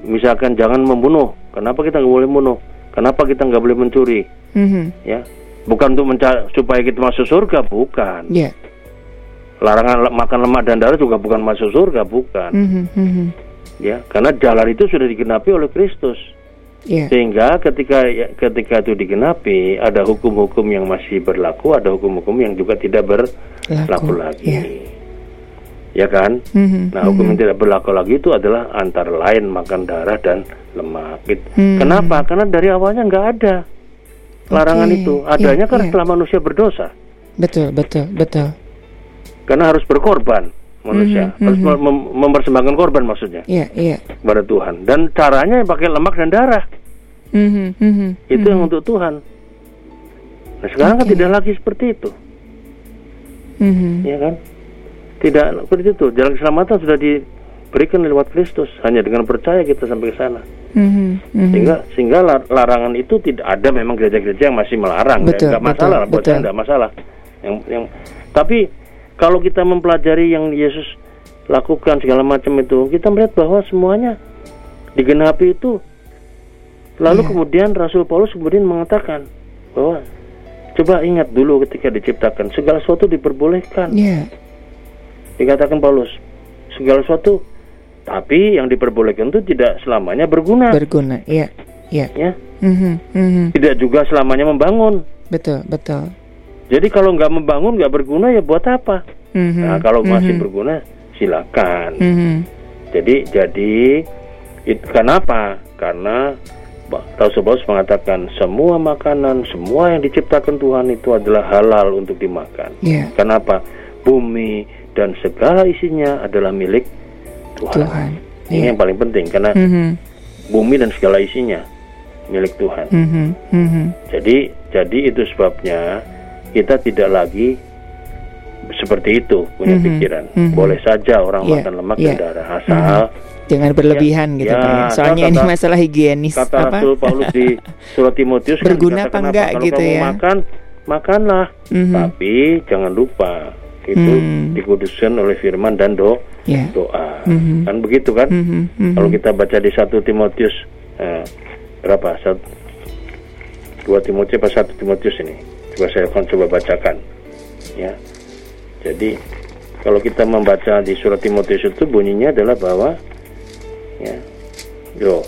misalkan jangan membunuh, kenapa kita nggak boleh membunuh? Kenapa kita nggak boleh mencuri? Mhm. Ya, bukan untuk mencari supaya kita masuk surga, bukan. Iya. Larangan makan lemak dan darah juga bukan masuk surga, bukan. Mhm, mhm. Ya, karena jalan itu sudah digenapi oleh Kristus. Iya. Sehingga ketika ya, ketika itu digenapi, ada hukum-hukum yang masih berlaku, ada hukum-hukum yang juga tidak berlaku lagi. Iya. Ya kan? Mhm, Nah, hukum mhm. yang tidak berlaku lagi itu adalah antara lain makan darah dan lemak. Gitu. Hmm. Kenapa? Karena dari awalnya nggak ada larangan Oke, itu. iya, Adanya kan iya. setelah manusia berdosa. Betul, betul, betul. Karena harus berkorban manusia, Mhm, harus mhm. mem- mempersembahkan korban maksudnya Iya, iya. kepada Tuhan. Dan caranya pakai lemak dan darah. Mhm, mhm, Itu mhm. yang untuk Tuhan. Nah sekarang kan Oke. tidak lagi seperti itu, Mhm. ya kan? Tidak seperti itu. Jalan keselamatan sudah diberikan lewat Kristus. Hanya dengan percaya kita sampai ke sana. Mhm, mhm. Sehingga sehingga lar- larangan itu tidak ada. Memang gereja-gereja yang masih melarang. Betul, ya, nggak masalah. betul, Buat saya betul. nggak masalah. Yang yang tapi kalau kita mempelajari yang Yesus lakukan segala macam itu, kita melihat bahwa semuanya digenapi itu. Lalu Iya. kemudian Rasul Paulus kemudian mengatakan bahwa coba ingat dulu ketika diciptakan segala sesuatu diperbolehkan. Ya, Dikatakan Paulus segala sesuatu tapi yang diperbolehkan itu tidak selamanya berguna, berguna. Ya, ya. ya. Mhm, mhm. Tidak juga selamanya membangun. Betul, betul. Jadi kalau nggak membangun nggak berguna ya buat apa? Mhm, Nah kalau masih mhm, berguna silakan. mhm. Jadi jadi it, kenapa? Karena Ba- Rasul Paulus mengatakan semua makanan, semua yang diciptakan Tuhan itu adalah halal untuk dimakan. Ya, Kenapa? Bumi dan segala isinya adalah milik Tuhan. Tuhan. Ini Ya. yang paling penting karena Mhm, bumi dan segala isinya milik Tuhan. mhm, mhm. Jadi jadi itu sebabnya kita tidak lagi seperti itu punya Mhm, pikiran. mhm. Boleh saja orang Iya, makan lemak iya. dan darah asal Jangan berlebihan gitu ya, Pak ya. Soalnya kata- ini masalah higienis kata apa? Rasul Paulus di surat Timotius kan Berguna dikatakan apa enggak Kalau gitu kamu ya. makan makanlah, Mhm. tapi jangan lupa itu Hmm. dikuduskan oleh firman dan do Ya. doa. Mhm. Kan begitu kan? Mhm, mhm. Kalau kita baca di 1 Timotius eh, berapa? Sat- 2 Timotius apa 1 Timotius ini? Saya akan coba bacakan. Ya. Jadi kalau kita membaca di surat Timotius itu bunyinya adalah bahwa ya. Yo.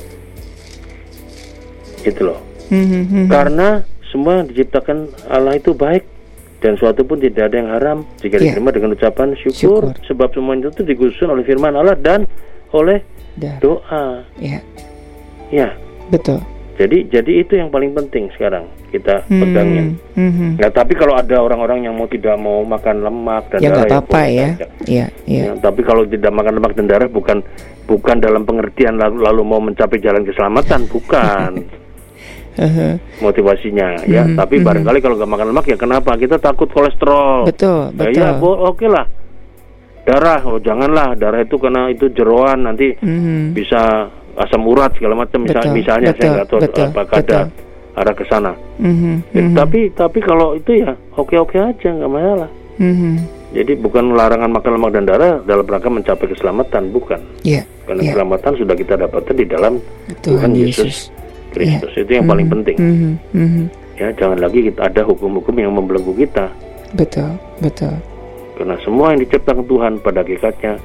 Itu loh. Mhm, mhm. Karena semua yang diciptakan Allah itu baik dan suatu pun tidak ada yang haram jika Iya. diterima dengan ucapan syukur, Syukur. sebab semua itu dikhususkan oleh firman Allah dan oleh Dah. doa. Ya, Ya, betul. jadi jadi itu yang paling penting sekarang kita Hmm, pegangin. mhm. Nah, tapi kalau ada orang-orang yang mau tidak mau makan lemak dan Ya darah apa-apa ya. Iya, iya. Ya, tapi kalau tidak makan lemak dan darah bukan bukan dalam pengertian lalu, lalu mau mencapai jalan keselamatan, bukan Hehe. motivasinya ya. Mhm, Tapi mhm. barangkali kalau nggak makan lemak ya kenapa? Kita takut kolesterol. Betul, Ya, betul. ya, bo- oke lah. Darah, oh janganlah darah itu karena itu jeroan nanti Mhm. bisa asam urat segala macam misal- Betul, misalnya betul, saya nggak tahu betul, apakah ada arah ke sana. Mhm, Ya, mhm. Tapi tapi kalau itu ya oke oke aja nggak masalah. Mhm. Jadi bukan larangan makan lemak dan darah dalam rangka mencapai keselamatan bukan. Iya, Karena iya. keselamatan sudah kita dapatkan di dalam Tuhan Tuhan Yesus. Yesus Kristus. Itu yang paling Mhm, penting. mhm, mhm. Ya jangan lagi kita ada hukum-hukum yang membelenggu kita. Betul, betul. Karena semua yang diciptakan Tuhan pada hakikatnya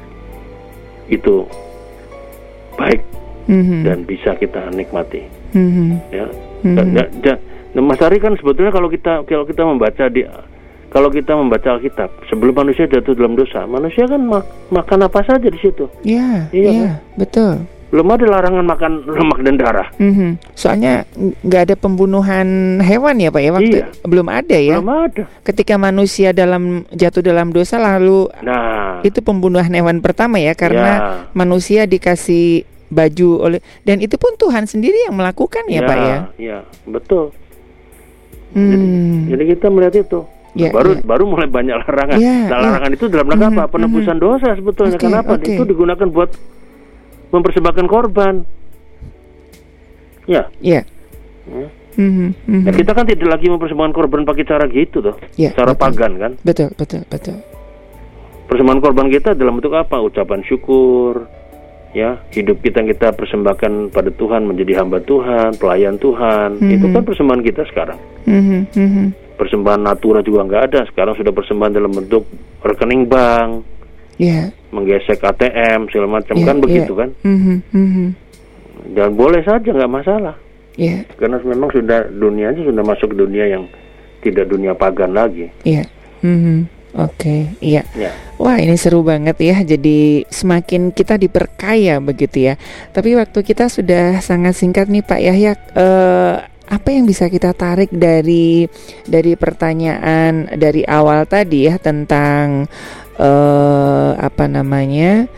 itu baik Mhm, dan bisa kita nikmati. mhm, Ya. Mhm. Dan- dan- dan- Nah, Mas Ari kan sebetulnya kalau kita kalau kita membaca di kalau kita membaca Alkitab sebelum manusia jatuh dalam dosa, manusia kan mak- makan apa saja di situ. Iya, Iya, iya, betul. Belum ada larangan makan lemak dan darah. Mhm. Soalnya ng- nggak ada pembunuhan hewan ya Pak ya waktu Iya. belum ada ya. Belum ada. Ketika manusia dalam jatuh dalam dosa lalu Nah, itu pembunuhan hewan pertama ya karena ya, manusia dikasih baju oleh dan itu pun Tuhan sendiri yang melakukan ya, Pak ya. Ya, betul. Hmm. Jadi kita melihat itu. Ya, baru ya. baru mulai banyak larangan. Ya, nah, ya. larangan itu dalam rangka Mhm, apa? Penebusan dosa sebetulnya. Oke, Kenapa? oke. Itu digunakan buat mempersembahkan korban. Ya, Ya. Hmm. Mhm, mhm. Nah, kita kan tidak lagi mempersembahkan korban pakai cara gitu toh. Ya, cara betul. pagan kan. Betul, betul, betul. Persembahan korban kita dalam bentuk apa? Ucapan syukur. Ya, hidup kita yang kita persembahkan pada Tuhan menjadi hamba Tuhan, pelayan Tuhan. Mhm. Itu kan persembahan kita sekarang. Mhm, mhm. Persembahan natura juga nggak ada. Sekarang sudah persembahan dalam bentuk rekening bank, Ya. menggesek ATM segala macam ya, kan begitu ya. kan. Mhm, mhm. Dan boleh saja nggak masalah. Ya, Karena memang sudah dunianya sudah masuk dunia yang tidak dunia pagan lagi. ya. Mhm. Oke, iya. Ya. Wah ini seru banget ya Jadi semakin kita diperkaya begitu ya Tapi waktu kita sudah sangat singkat nih Pak Yahya eh, Apa yang bisa kita tarik dari Dari pertanyaan dari awal tadi ya Tentang eh, Apa namanya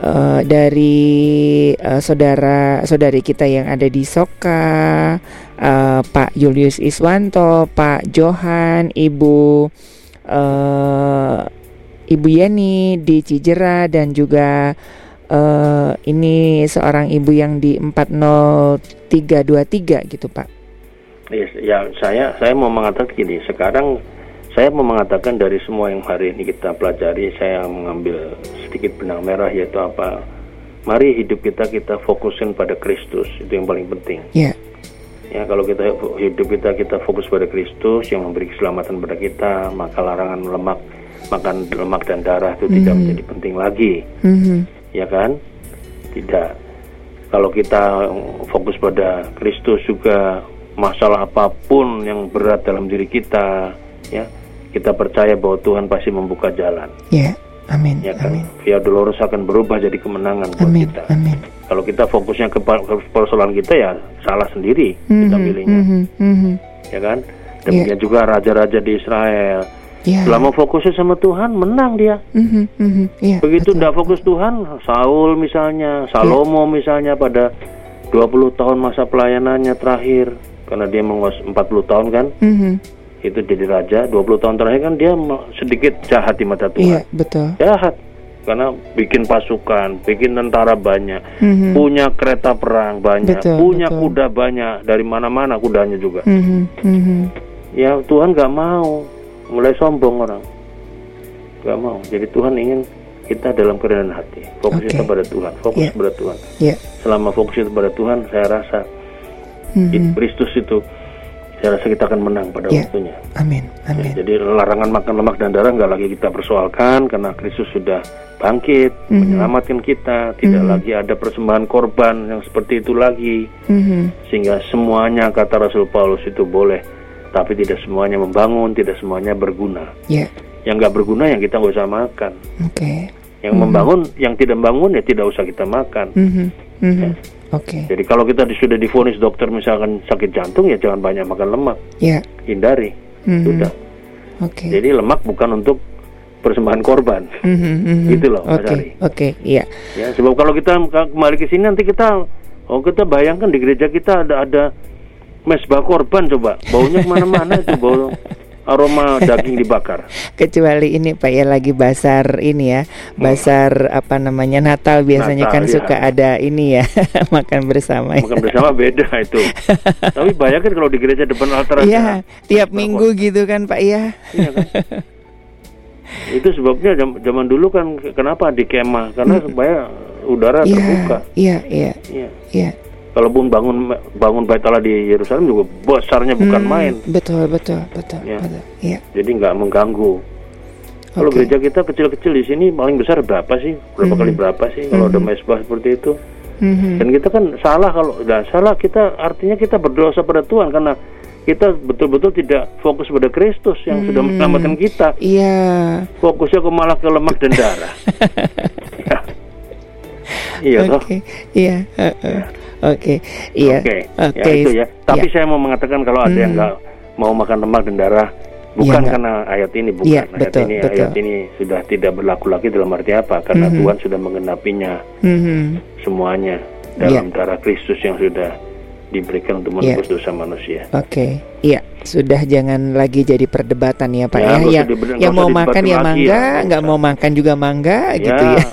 uh, dari uh, saudara saudari kita yang ada di Soka, uh, Pak Julius Iswanto, Pak Johan, Ibu uh, Ibu Yeni di Cijera dan juga uh, ini seorang ibu yang di 40323 gitu Pak. Yes, ya saya saya mau mengatakan gini, sekarang saya mau mengatakan dari semua yang hari ini kita pelajari, saya mengambil sedikit benang merah yaitu apa? Mari hidup kita kita fokusin pada Kristus, itu yang paling penting. Yeah. Ya, kalau kita hidup kita kita fokus pada Kristus yang memberi keselamatan pada kita, maka larangan lemak, makan lemak dan darah itu mm -hmm. tidak menjadi penting lagi. Mm -hmm. Ya kan? Tidak. Kalau kita fokus pada Kristus juga masalah apa pun yang berat dalam diri kita, ya kita percaya bahwa Tuhan pasti membuka jalan. Ya, amin. Ya kan, amin. Via Dolores akan berubah jadi kemenangan buat amin, kita. Amin. Kalau kita fokusnya ke persoalan kita ya salah sendiri mm -hmm, kita pilihnya, mm -hmm, mm -hmm. ya kan. Demikian yeah. juga raja-raja di Israel. Yeah. Selama fokusnya sama Tuhan, menang dia. Mm -hmm, mm -hmm. Yeah, Begitu tidak fokus Tuhan, Saul misalnya, Salomo yeah. misalnya pada 20 tahun masa pelayanannya terakhir, karena dia menguasai 40 tahun kan mm -hmm. Itu jadi raja 20 tahun terakhir kan dia sedikit jahat di mata Tuhan iya betul jahat karena bikin pasukan, bikin tentara banyak, mm-hmm. punya kereta perang banyak, betul, punya betul. kuda banyak dari mana-mana kudanya juga. Mm-hmm. Mm-hmm. Ya Tuhan nggak mau, mulai sombong orang, nggak mau. Jadi Tuhan ingin kita dalam kerendahan hati, fokus okay. pada Tuhan, fokus yeah. pada Tuhan. Yeah. Selama fokus itu pada Tuhan, saya rasa mm-hmm. Kristus itu saya rasa kita akan menang pada yeah. waktunya. Amin. Amin. Ya, jadi larangan makan lemak dan darah nggak lagi kita persoalkan karena Kristus sudah bangkit mm-hmm. menyelamatkan kita. Tidak mm-hmm. lagi ada persembahan korban yang seperti itu lagi. Mm-hmm. Sehingga semuanya kata Rasul Paulus itu boleh, tapi tidak semuanya membangun, tidak semuanya berguna. Yeah. Yang nggak berguna yang kita nggak usah makan. Oke. Okay. Yang mm-hmm. membangun, yang tidak membangun ya tidak usah kita makan. Mm-hmm. Mm-hmm. Ya Oke. Okay. Jadi kalau kita sudah difonis dokter misalkan sakit jantung ya jangan banyak makan lemak. Yeah. Hindari. Mm-hmm. Sudah. Oke. Okay. Jadi lemak bukan untuk persembahan korban. Mm-hmm, mm-hmm. Gitu loh, Oke. Okay. Oke, okay. iya. Ya, sebab kalau kita kembali ke sini nanti kita oh kita bayangkan di gereja kita ada ada mesbah korban coba. Baunya ke mana-mana itu bau aroma daging dibakar. Kecuali ini Pak ya lagi basar ini ya, basar hmm. apa namanya Natal biasanya Natal, kan ya. suka ada ini ya makan bersama. Ya. Makan bersama beda itu. Tapi bayangkan kalau di gereja depan altar Iya, tiap minggu gitu kan Pak ya. Iya kan. itu sebabnya zaman dulu kan kenapa di kemah karena hmm. supaya udara ya, terbuka. Iya, iya. Iya. Iya kalaupun bangun bangun bait Allah di Yerusalem juga besarnya bukan hmm, main. Betul betul betul. Ya. betul ya. Jadi nggak mengganggu. Okay. Kalau gereja kita kecil-kecil di sini paling besar berapa sih? Berapa hmm. kali berapa sih kalau hmm. ada mesbah seperti itu? Hmm. Dan kita kan salah kalau dan salah kita artinya kita berdosa pada Tuhan karena kita betul-betul tidak fokus pada Kristus yang hmm. sudah menyelamatkan kita. Iya. Fokusnya ke malah ke lemak dan darah. ya. Iya Oke. Iya. Uh, uh. Oke, iya. Oke, okay. okay. ya itu ya. Tapi ya. saya mau mengatakan kalau ada hmm. yang nggak mau makan lemak dan darah, bukan ya, karena ayat ini, bukan ya, ayat betul, ini. Betul. Ayat ini sudah tidak berlaku lagi dalam arti apa? Karena hmm. Tuhan sudah mengenapinya hmm. semuanya dalam ya. darah Kristus yang sudah diberikan untuk ya. menebus ya. dosa manusia. Oke, okay. Iya sudah jangan lagi jadi perdebatan ya Pak ya. ya. Yang, yang mau makan ya mangga, ya, nggak mau makan juga mangga ya, gitu ya.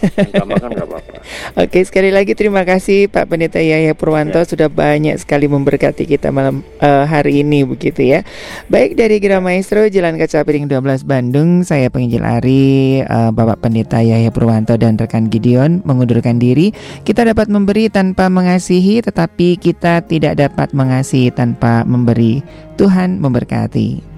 makan apa-apa. Oke sekali lagi terima kasih Pak Pendeta Yaya Purwanto ya. sudah banyak sekali memberkati kita malam uh, hari ini begitu ya. Baik dari Gira Maestro Jalan Kaca Piring 12 Bandung, saya penginjil Ari, uh, Bapak Pendeta Yaya Purwanto dan rekan Gideon mengundurkan diri. Kita dapat memberi tanpa mengasihi, tetapi kita tidak dapat mengasihi tanpa memberi. Tuhan memberkati.